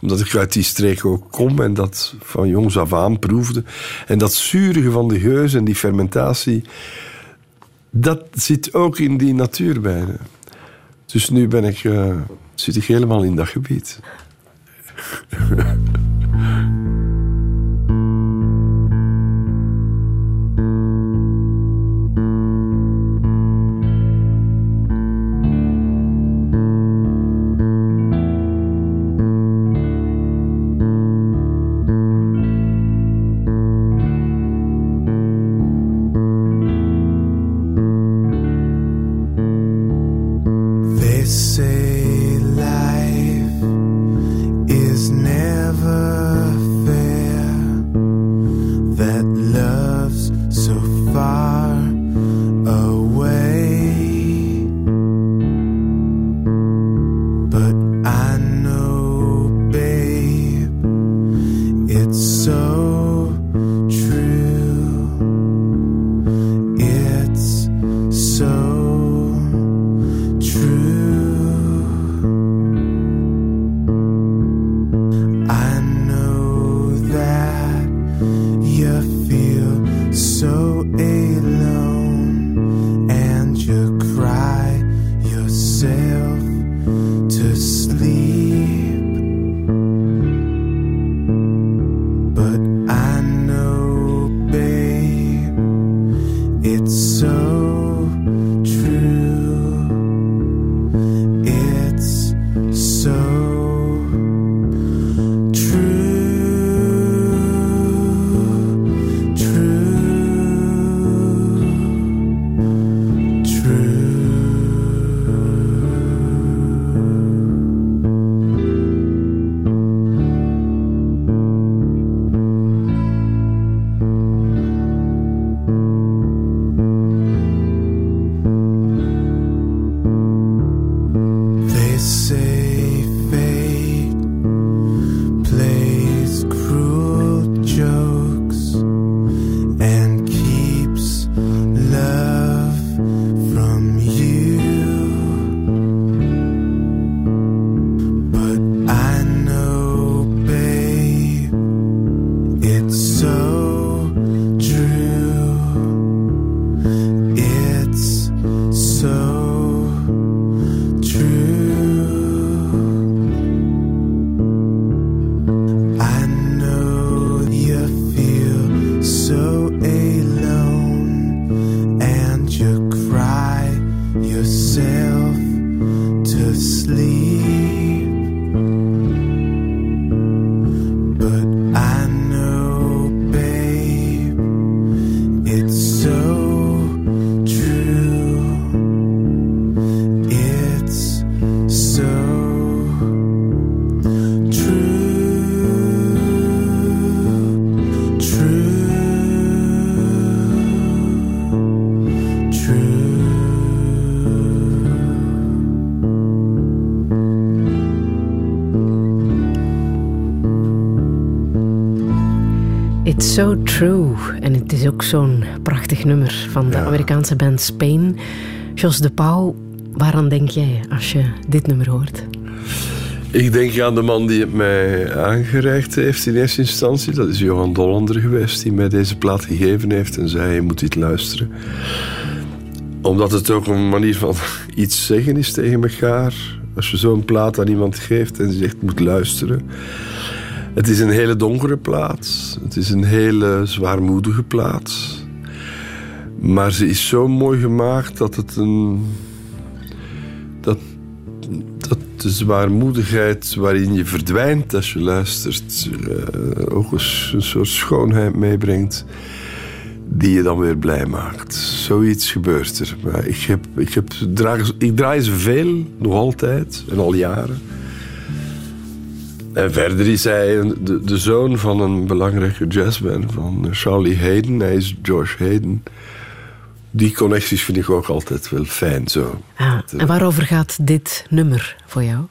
omdat ik uit die streek ook kom en dat van jongs af aan proefde. En dat zurige van de geuze en die fermentatie, dat zit ook in die natuurwijnen. Dus nu ben ik, eh, zit ik helemaal in dat gebied. Yeah. [laughs] It's so true. En het is ook zo'n prachtig nummer van de Amerikaanse band Spain. Jos de Pauw, waaraan denk jij als je dit nummer hoort? Ik denk aan de man die het mij aangereikt heeft in eerste instantie. Dat is Johan Dollander geweest, die mij deze plaat gegeven heeft en zei: Je moet dit luisteren. Omdat het ook een manier van [laughs] iets zeggen is tegen elkaar. Als je zo'n plaat aan iemand geeft en ze zegt: Moet luisteren. Het is een hele donkere plaats. Het is een hele zwaarmoedige plaats. Maar ze is zo mooi gemaakt dat het een. Dat, dat de zwaarmoedigheid waarin je verdwijnt als je luistert, eh, ook eens een soort schoonheid meebrengt, die je dan weer blij maakt. Zoiets gebeurt er. Ik, heb, ik, heb, ik draai ze veel, nog altijd, en al jaren. En verder is hij een- de, de zoon van een belangrijke jazzman, van Charlie Hayden. Hij is George Hayden. Die connecties vind ik ook altijd wel fijn zo. Ah, en waarover gaat dit nummer voor jou?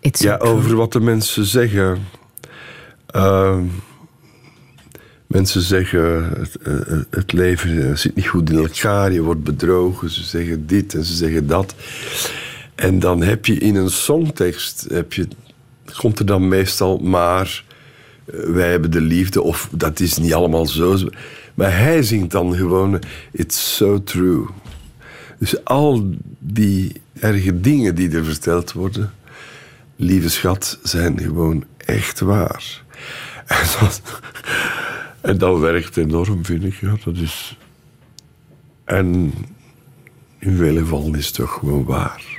It's Ja, over wat de mensen zeggen. Ehm, mensen zeggen, het, eh, het leven zit niet goed in elkaar, je wordt bedrogen. Ze zeggen dit en ze zeggen dat. En dan heb je in een songtekst, heb je, komt er dan meestal maar... eh, Wij hebben de liefde, of dat is niet allemaal zo. Maar hij zingt dan gewoon, it's so true. Dus al die erge dingen die er verteld worden, lieve schat, zijn gewoon echt waar. [laughs] En dat, werkt enorm, vind ik. Ja, dat is... En in vele gevallen is het toch gewoon waar.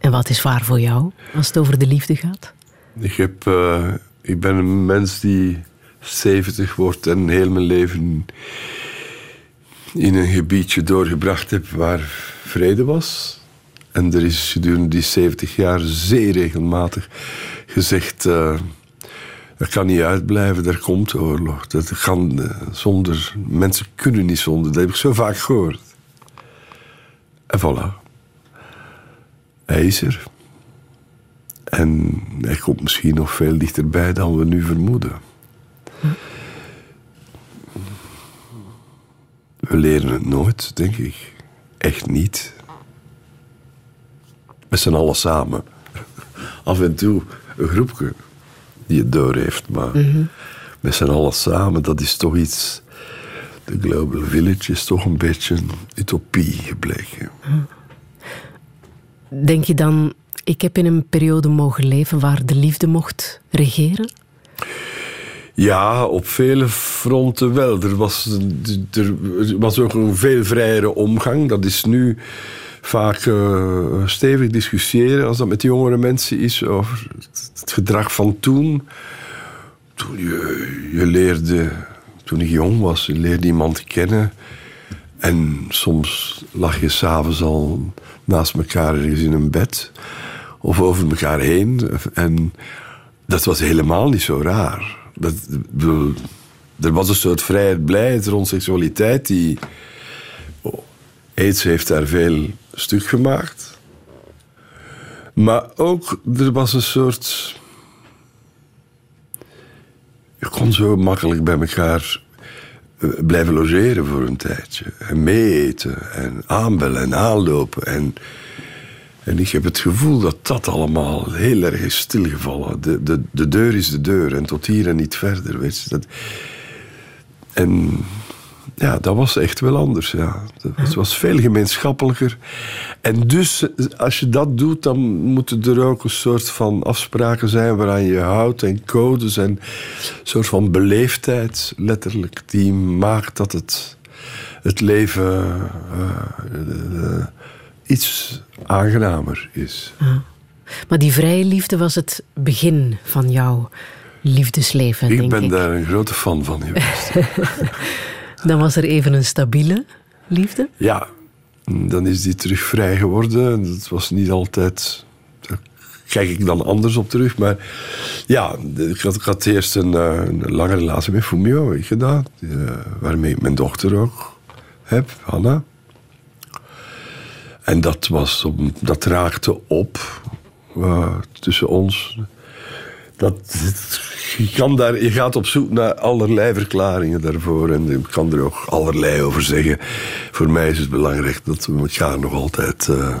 En wat is waar voor jou als het over de liefde gaat? Ik, heb, eh, ik ben een mens die 70 wordt en heel mijn leven in een gebiedje doorgebracht heb waar vrede was. En er is gedurende die 70 jaar zeer regelmatig gezegd: uh, dat kan niet uitblijven, er komt oorlog. Dat kan uh, zonder, mensen kunnen niet zonder. Dat heb ik zo vaak gehoord. En voilà. Hij is er. En hij komt misschien nog veel dichterbij dan we nu vermoeden. We leren het nooit, denk ik. Echt niet. Met z'n allen samen. Af en toe een groepje die het door heeft. Maar met z'n allen samen, dat is toch iets... De Global Village is toch een beetje een utopie gebleken. Denk je dan, ik heb in een periode mogen leven waar de liefde mocht regeren? Ja, op vele fronten wel. Er was, er was ook een veel vrijere omgang. Dat is nu vaak uh, stevig discussiëren als dat met jongere mensen is over het gedrag van toen. Toen je, je leerde, toen ik jong was, je leerde iemand kennen. En soms lag je s'avonds al naast elkaar ergens in een bed. Of over elkaar heen. En dat was helemaal niet zo raar. Dat, er was een soort vrijheid, blijheid rond seksualiteit die... AIDS heeft daar veel stuk gemaakt. Maar ook, er was een soort... Je kon zo makkelijk bij elkaar blijven logeren voor een tijdje. En meeeten en aanbellen en aanlopen. En, en ik heb het gevoel dat dat allemaal heel erg is stilgevallen. De, de, de deur is de deur en tot hier en niet verder. Weet je. Dat, en ja, dat was echt wel anders. Ja. Het was veel gemeenschappelijker. En dus, als je dat doet, dan moeten er ook een soort van afspraken zijn waaraan je houdt en codes en een soort van beleefdheid, letterlijk, die maakt dat het, het leven uh, iets aangenamer is. Maar die vrije liefde was het begin van jouw liefdesleven, ik denk ben daar een grote fan van geweest. [laughs] Dan was er even een stabiele liefde? Ja, dan is die terug vrij geworden. Dat was niet altijd. Kijk ik dan anders op terug. Maar ja, ik had, eerst een, eh, een, lange relatie met Fumio gedaan. Uh, waarmee ik mijn dochter ook heb, Hanna. En dat, was, dat raakte op uh, tussen ons. Dat, [laughs] je, kan daar, je gaat op zoek naar allerlei verklaringen daarvoor. En ik kan er ook allerlei over zeggen. Voor mij is het belangrijk dat we elkaar nog altijd uh,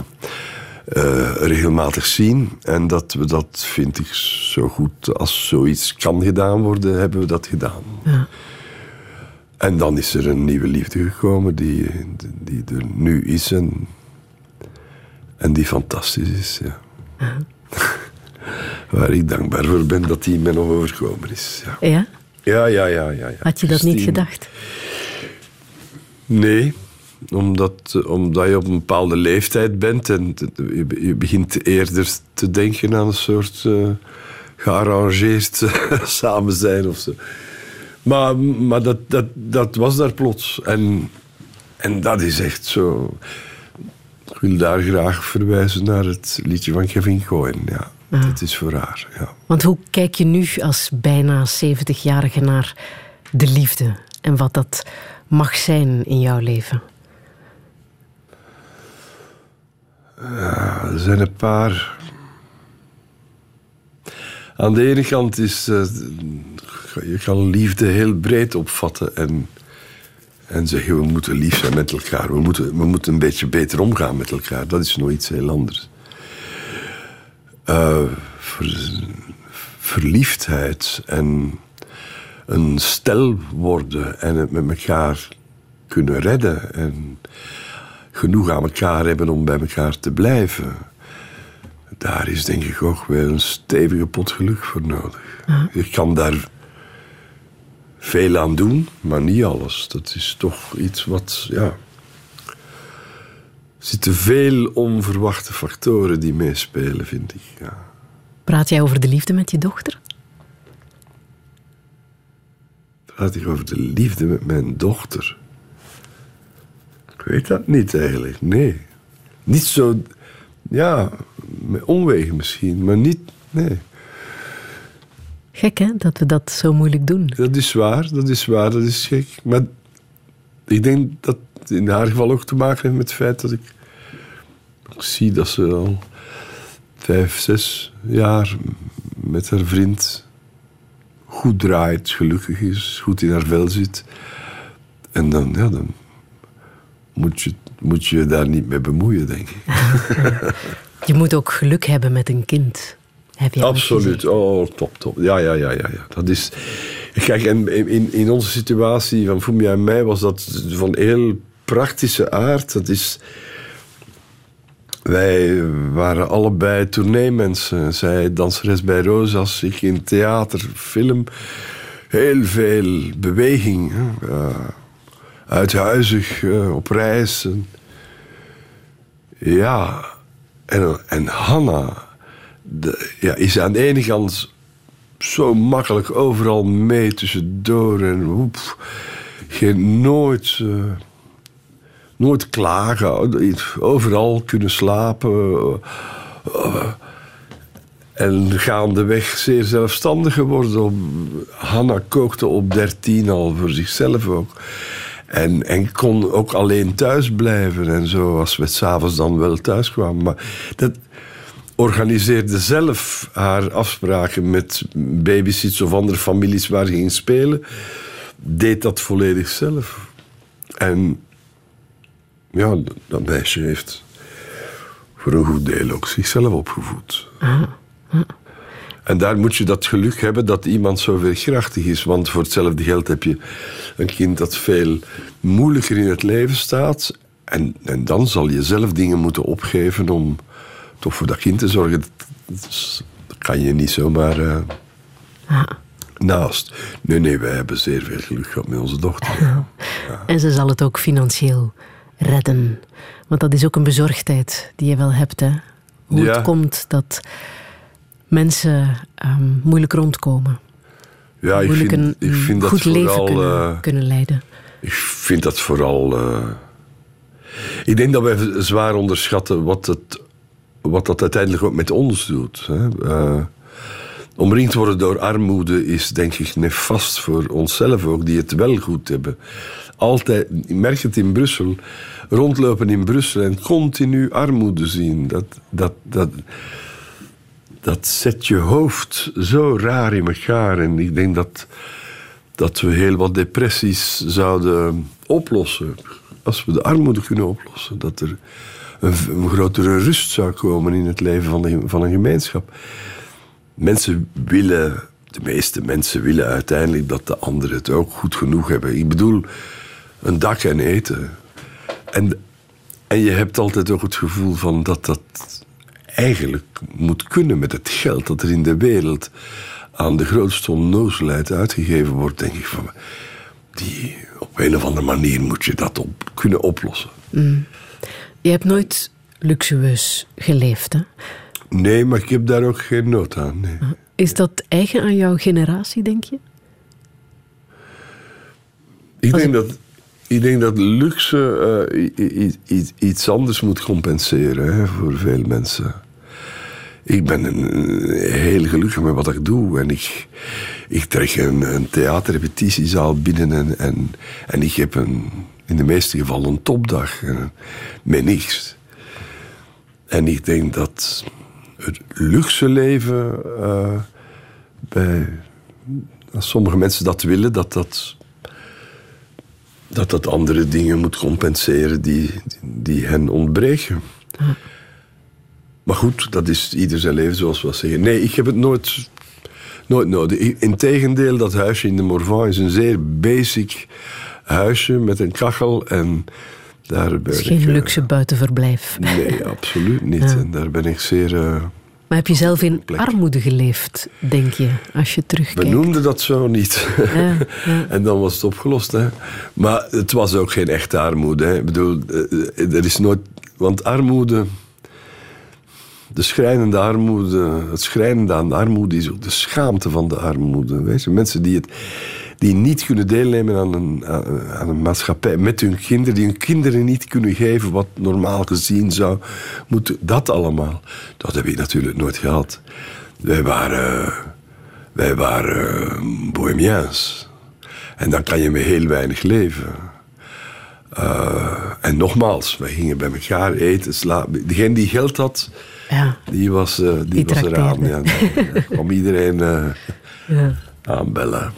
uh, regelmatig zien. En dat we dat, vind ik, zo goed als zoiets kan gedaan worden, hebben we dat gedaan. Ja. En dan is er een nieuwe liefde gekomen die, die er nu is en, en die fantastisch is. Ja. ja. [laughs] waar ik dankbaar voor ben dat die mij nog overkomen is. Ja. Ja? Ja, ja, ja. ja, ja. Had je dat niet gedacht? Nee, omdat, omdat je op een bepaalde leeftijd bent en je begint eerder te denken aan een soort uh, gearrangeerd [laughs] samen zijn of zo. Maar, maar dat, dat, dat was daar plots. En, en dat is echt zo. Ik wil daar graag verwijzen naar het liedje van Kevin Cohen. Ja. Ja. Het is voor haar, ja. Want hoe kijk je nu als bijna 70-jarige naar de liefde en wat dat mag zijn in jouw leven? Ja, er zijn een paar. Aan de ene kant is. Uh, je kan liefde heel breed opvatten en, en zeggen we moeten lief zijn met elkaar. We moeten, we moeten een beetje beter omgaan met elkaar. Dat is nog iets heel anders. Uh, ver, verliefdheid en een stel worden en het met elkaar kunnen redden. En genoeg aan elkaar hebben om bij elkaar te blijven. Daar is denk ik ook wel een stevige pot geluk voor nodig. Je kan daar veel aan doen, maar niet alles. Dat is toch iets wat, ja. Er zitten veel onverwachte factoren die meespelen, vind ik. Ja. Praat jij over de liefde met je dochter? Praat ik over de liefde met mijn dochter? Ik weet dat niet eigenlijk, nee. Niet zo, ja, met omwegen misschien, maar niet, nee. Gek hè, dat we dat zo moeilijk doen. Dat is waar, dat is waar, dat is gek. Maar ik denk dat in haar geval ook te maken heeft met het feit dat ik, ik zie dat ze al vijf, zes jaar met haar vriend goed draait, gelukkig is, goed in haar vel zit. En dan, ja, dan moet je, moet je daar niet mee bemoeien, denk ik. [laughs] Je moet ook geluk hebben met een kind. Heb je Absoluut. Oh, top, top. Ja, ja, ja, ja. ja. Dat is... Kijk, en in, in onze situatie van Fumia en mij was dat van heel praktische aard. Dat is... Wij waren allebei tourneemensen. Zij danseres bij Rosas, ik in theater, film. Heel veel beweging. Ja, uithuizig, eh, op reis. Ja, en, en Hanna ja, is aan de ene kant zo makkelijk overal mee tussendoor en woep, geen nooit, eh, nooit klagen, overal kunnen slapen. en gaandeweg zeer zelfstandig geworden. Hanna kookte op dertien al voor zichzelf ook. En, en kon ook alleen thuis blijven en zo, als we s'avonds dan wel thuis kwamen. Maar dat organiseerde zelf haar afspraken met babysits of andere families waar ze ging spelen. Deed dat volledig zelf. En ja, dat meisje heeft voor een goed deel ook zichzelf opgevoed. En daar moet je dat geluk hebben dat iemand zo veerkrachtig is. Want voor hetzelfde geld heb je een kind dat veel moeilijker in het leven staat. En, en dan zal je zelf dingen moeten opgeven om toch voor dat kind te zorgen. Dat, kan je niet zomaar eh, naast. Nee, nee, wij hebben zeer veel geluk gehad met onze dochter. En ze zal het ook financieel redden. Want dat is ook een bezorgdheid die je wel hebt. Hè? Hoe Ja. het komt dat mensen ehm, moeilijk rondkomen. Ja, ik moeilijk vind, een, ik vind dat goed leven vooral... kunnen, eh, kunnen leiden. Ik vind dat vooral. eh, ik denk dat wij zwaar onderschatten wat, het, wat dat uiteindelijk ook met ons doet. Hè. Eh, omringd worden door armoede is denk ik nefast voor onszelf ook, die het wel goed hebben. Altijd, merk het in Brussel, rondlopen in Brussel en continu armoede zien. Dat, dat, dat, dat zet je hoofd zo raar in elkaar. En ik denk dat, dat we heel wat depressies zouden oplossen. Als we de armoede kunnen oplossen. Dat er een, een grotere rust zou komen in het leven van, de, van een gemeenschap. Mensen willen, de meeste mensen willen uiteindelijk dat de anderen het ook goed genoeg hebben. Ik bedoel, een dak en eten. En, en je hebt altijd ook het gevoel van dat dat eigenlijk moet kunnen met het geld dat er in de wereld aan de grootste onnozelheid uitgegeven wordt, denk ik van. Die, op een of andere manier moet je dat op, kunnen oplossen. Je hebt nooit luxueus geleefd. Hè? Nee, maar ik heb daar ook geen nood aan. Nee. Is dat eigen aan jouw generatie, denk je? Ik, Als denk dat, ik denk dat luxe eh, i- i- i- iets anders moet compenseren voor veel mensen. Ik ben heel gelukkig met wat ik doe. En ik, ik trek een, een theaterrepetitiezaal binnen. En, en, ik heb een, in de meeste gevallen een topdag. met niks. En ik denk dat het luxe leven... eh, bij, als sommige mensen dat willen, dat dat dat dat andere dingen moet compenseren die, die hen ontbreken. Maar goed, dat is ieder zijn leven, zoals we zeggen. Nee, ik heb het nooit, nooit nodig. Integendeel, dat huisje in de Morvan is een zeer basic huisje met een kachel en Daar ben Het is ik, geen eh, luxe buitenverblijf. Nee, absoluut niet. Ja. En daar ben ik zeer... eh, Maar heb je zelf in armoede geleefd, denk je, als je we terugkijkt? noemden dat zo niet. Ja, [laughs] ja. en dan was het opgelost. Hè. Maar het was ook geen echte armoede. Hè. Ik bedoel, eh, er is nooit... Want armoede... De schrijnende armoede... Het schrijnende aan de armoede is ook de schaamte van de armoede. Weet je? Mensen die, het, die niet kunnen deelnemen aan een, aan een maatschappij met hun kinderen, die hun kinderen niet kunnen geven wat normaal gezien zou moeten. Dat allemaal. Dat heb ik natuurlijk nooit gehad. Wij waren... Wij waren eh, bohemiens. En dan kan je met heel weinig leven. Eh, en nogmaals, wij gingen bij elkaar eten, slapen. Degene die geld had, Ja. die was, eh, die Die was eraan. Ja, dan kwam iedereen eh, [laughs] Ja. aanbellen.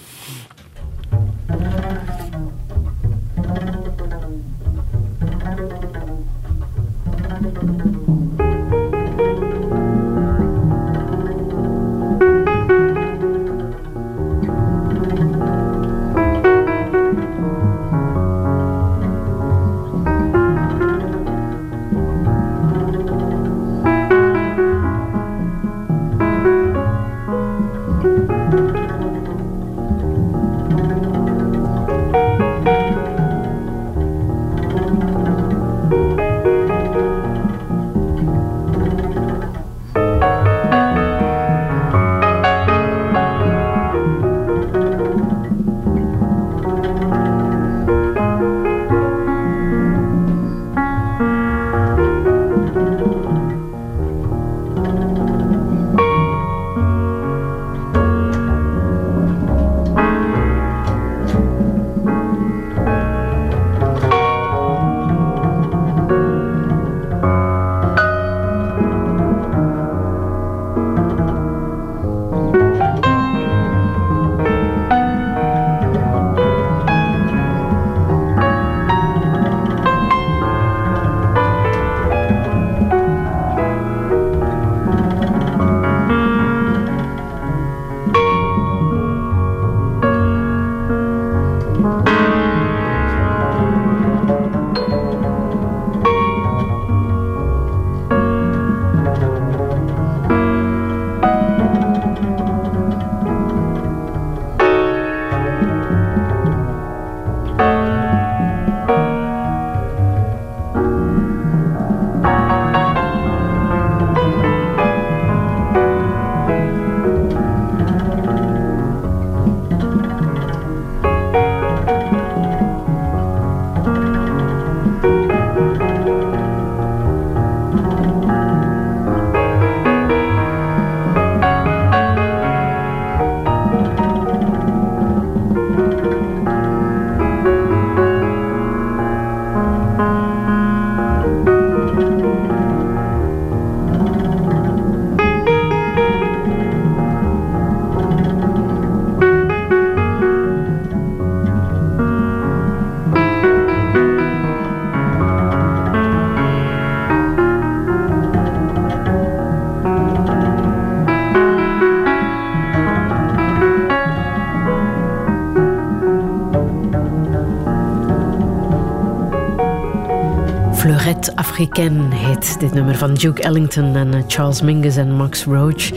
Africaine heet dit nummer van Duke Ellington en eh, Charles Mingus en Max Roach.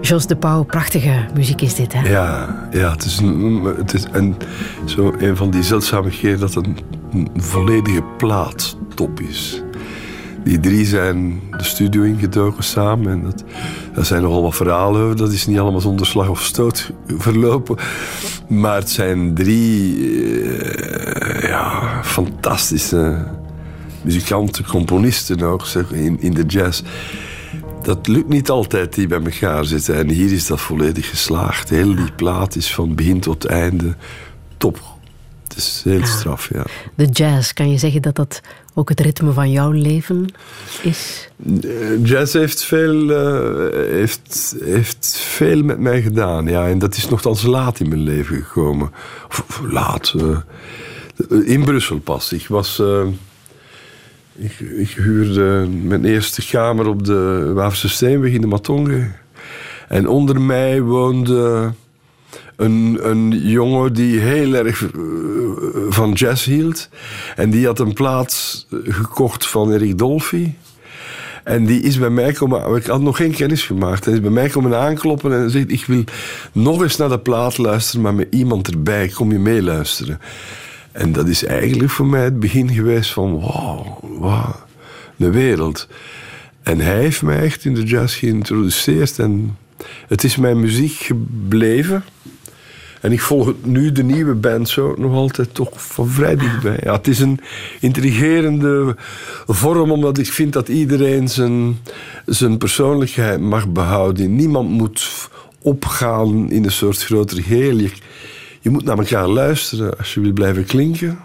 Jos de Pauw, prachtige muziek is dit, hè? Ja, ja het is, een, het is een, zo een van die zeldzame keren dat een, een volledige plaat top is. Die drie zijn de studio ingedoken samen. En dat, daar zijn nogal wat verhalen over. Dat is niet allemaal zonder slag of stoot verlopen. Maar het zijn drie eh, ja, fantastische muzikanten, componisten ook, zeg, in, in de jazz. Dat lukt niet altijd, die bij elkaar zitten. En hier is dat volledig geslaagd. Heel die plaat is van begin tot einde top. Het is heel straf, ja. De jazz, kan je zeggen dat dat ook het ritme van jouw leven is? Eh, Jazz heeft veel, eh, heeft, heeft veel met mij gedaan. Ja, en dat is nogthans laat in mijn leven gekomen. Of, of laat. eh, in Brussel pas. Ik was. Ik, ik huurde mijn eerste kamer op de Waverse Steenweg in de Matonge. En onder mij woonde een, een jongen die heel erg eh, van jazz hield. En die had een plaats gekocht van Eric Dolphy. En die is bij mij komen... Ik had nog geen kennis gemaakt. Hij is bij mij komen aankloppen en zegt... Ik wil nog eens naar de plaat luisteren, maar met iemand erbij. Kom je meeluisteren? En dat is eigenlijk voor mij het begin geweest van... Wauw, wauw, de wereld. En hij heeft mij echt in de jazz geïntroduceerd. En het is mijn muziek gebleven. En ik volg nu de nieuwe band zo nog altijd toch van vrij dichtbij. Ja, het is een intrigerende vorm, omdat ik vind dat iedereen zijn, zijn persoonlijkheid mag behouden. Niemand moet opgaan in een soort groter geheel. Je, moet naar elkaar luisteren als je wil blijven klinken.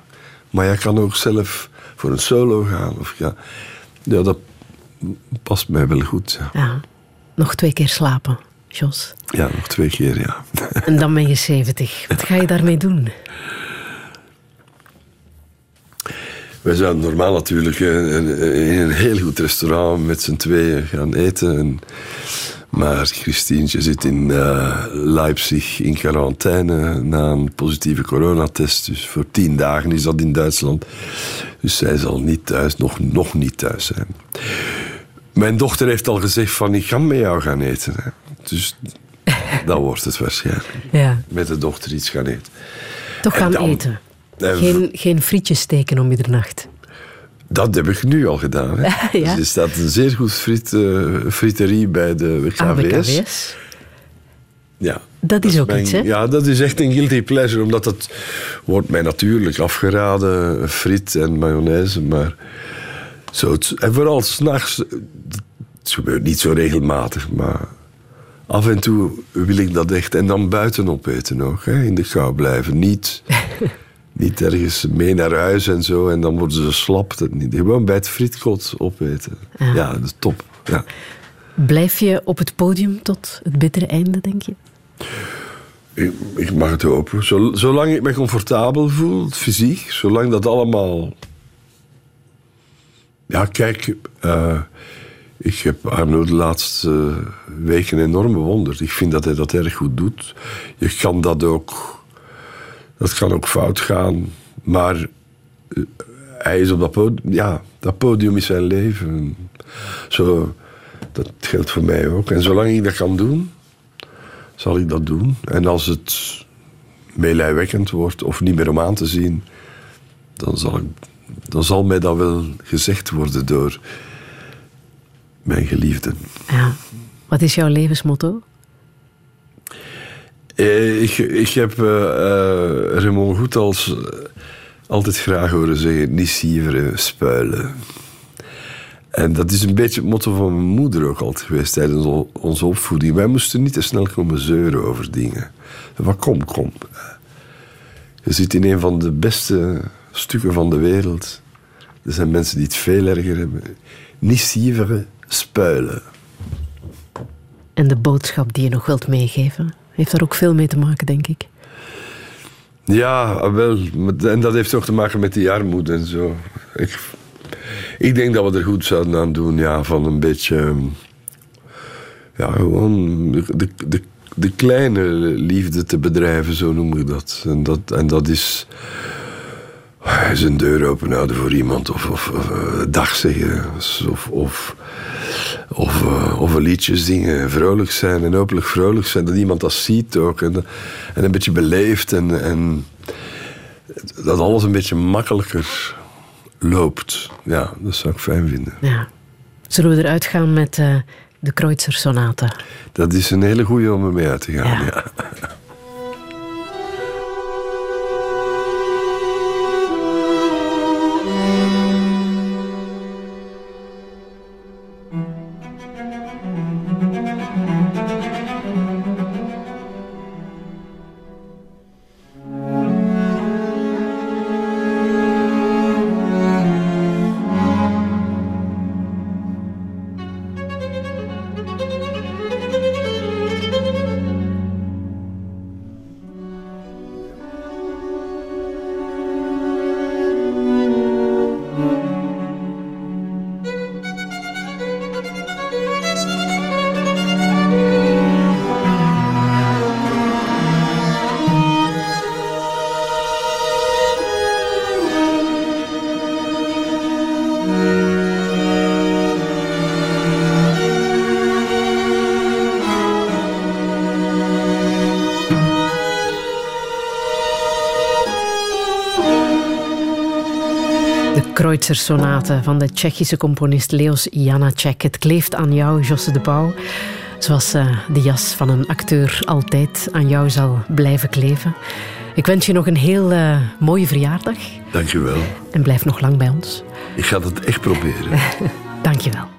Maar je kan ook zelf voor een solo gaan. Of ja, ja dat past mij wel goed. Ja. Ja. Nog twee keer slapen, Jos. ja, nog twee keer, ja. En dan ben je 70. Wat ga je daarmee doen? Wij zouden normaal natuurlijk in een heel goed restaurant met z'n tweeën gaan eten. En- maar Christientje zit in eh, Leipzig in quarantaine na een positieve coronatest. Dus voor tien dagen is dat in Duitsland. Dus zij zal niet thuis, nog, nog niet thuis zijn. Mijn dochter heeft al gezegd van ik ga met jou gaan eten. Hè. Dus dat wordt het waarschijnlijk. [laughs] Ja. Met de dochter iets gaan eten. Toch gaan dan- eten. En Geen, geen frietjes steken om middernacht. Dat heb ik nu al gedaan. Hè. [laughs] Ja. Dus er staat een zeer goed friet, eh, friterie bij de KVS. Ja. Dat is ook mijn- iets, hè? Ja, dat is echt een guilty pleasure, omdat het wordt mij natuurlijk afgeraden, friet en mayonaise, maar zo en vooral s'nachts, het gebeurt niet zo regelmatig, maar af en toe wil ik dat echt, en dan buiten opeten ook, hè, in de kou blijven, niet, [laughs] niet ergens mee naar huis en zo, en dan worden ze slap, dat niet. gewoon bij het frietkot opeten. Ja, dat is top, ja. Blijf je op het podium tot het bittere einde, denk je? Ik, ik mag het hopen. Zol- Zolang ik me comfortabel voel, fysiek, zolang dat allemaal. Ja, kijk, eh, ik heb Arno de laatste weken enorm bewonderd. Ik vind dat hij dat erg goed doet. Je kan dat ook. Dat kan ook fout gaan. Maar eh, hij is op dat podium. Ja, dat podium is zijn leven. Zo, dat geldt voor mij ook. En zolang ik dat kan doen, zal ik dat doen. En als het meelijwekkend wordt of niet meer om aan te zien, dan zal, ik, dan zal mij dat wel gezegd worden door mijn geliefden. Ja. Wat is jouw levensmotto? Eh, ik, ik heb eh, Raymond Goethals eh, altijd graag horen zeggen: niet sieveren, spuilen. En dat is een beetje het motto van mijn moeder ook altijd geweest tijdens onze opvoeding. Wij moesten niet te snel komen zeuren over dingen. Van kom, kom. Je zit in een van de beste stukken van de wereld. Er zijn mensen die het veel erger hebben. Niet sieveren, spuilen. En de boodschap die je nog wilt meegeven? Heeft daar ook veel mee te maken, denk ik. Ja, wel. En dat heeft ook te maken met die armoede en zo. Ik, ik denk dat we er goed zouden aan doen, ja, van een beetje. Ja, gewoon de, de, de kleine liefde te bedrijven, zo noem ik dat. En dat, en dat is. Zijn deur open houden voor iemand, of, of, of eh, dag zeggen, of, of, of, eh, of een liedje zingen, vrolijk zijn en hopelijk vrolijk zijn. Dat iemand dat ziet ook en, en een beetje beleeft en, en dat alles een beetje makkelijker loopt. Ja, dat zou ik fijn vinden. Ja. Zullen we eruit gaan met eh, de Kreutzer Sonate? Dat is een hele goeie om ermee uit te gaan. Ja. Ja. Kreutzer-sonate van de Tsjechische componist Leos Janacek. Het kleeft aan jou, Josse de Pauw. Zoals uh, de jas van een acteur altijd aan jou zal blijven kleven. Ik wens je nog een heel uh, mooie verjaardag. Dank je wel. En blijf nog lang bij ons. Ik ga het echt proberen. [laughs]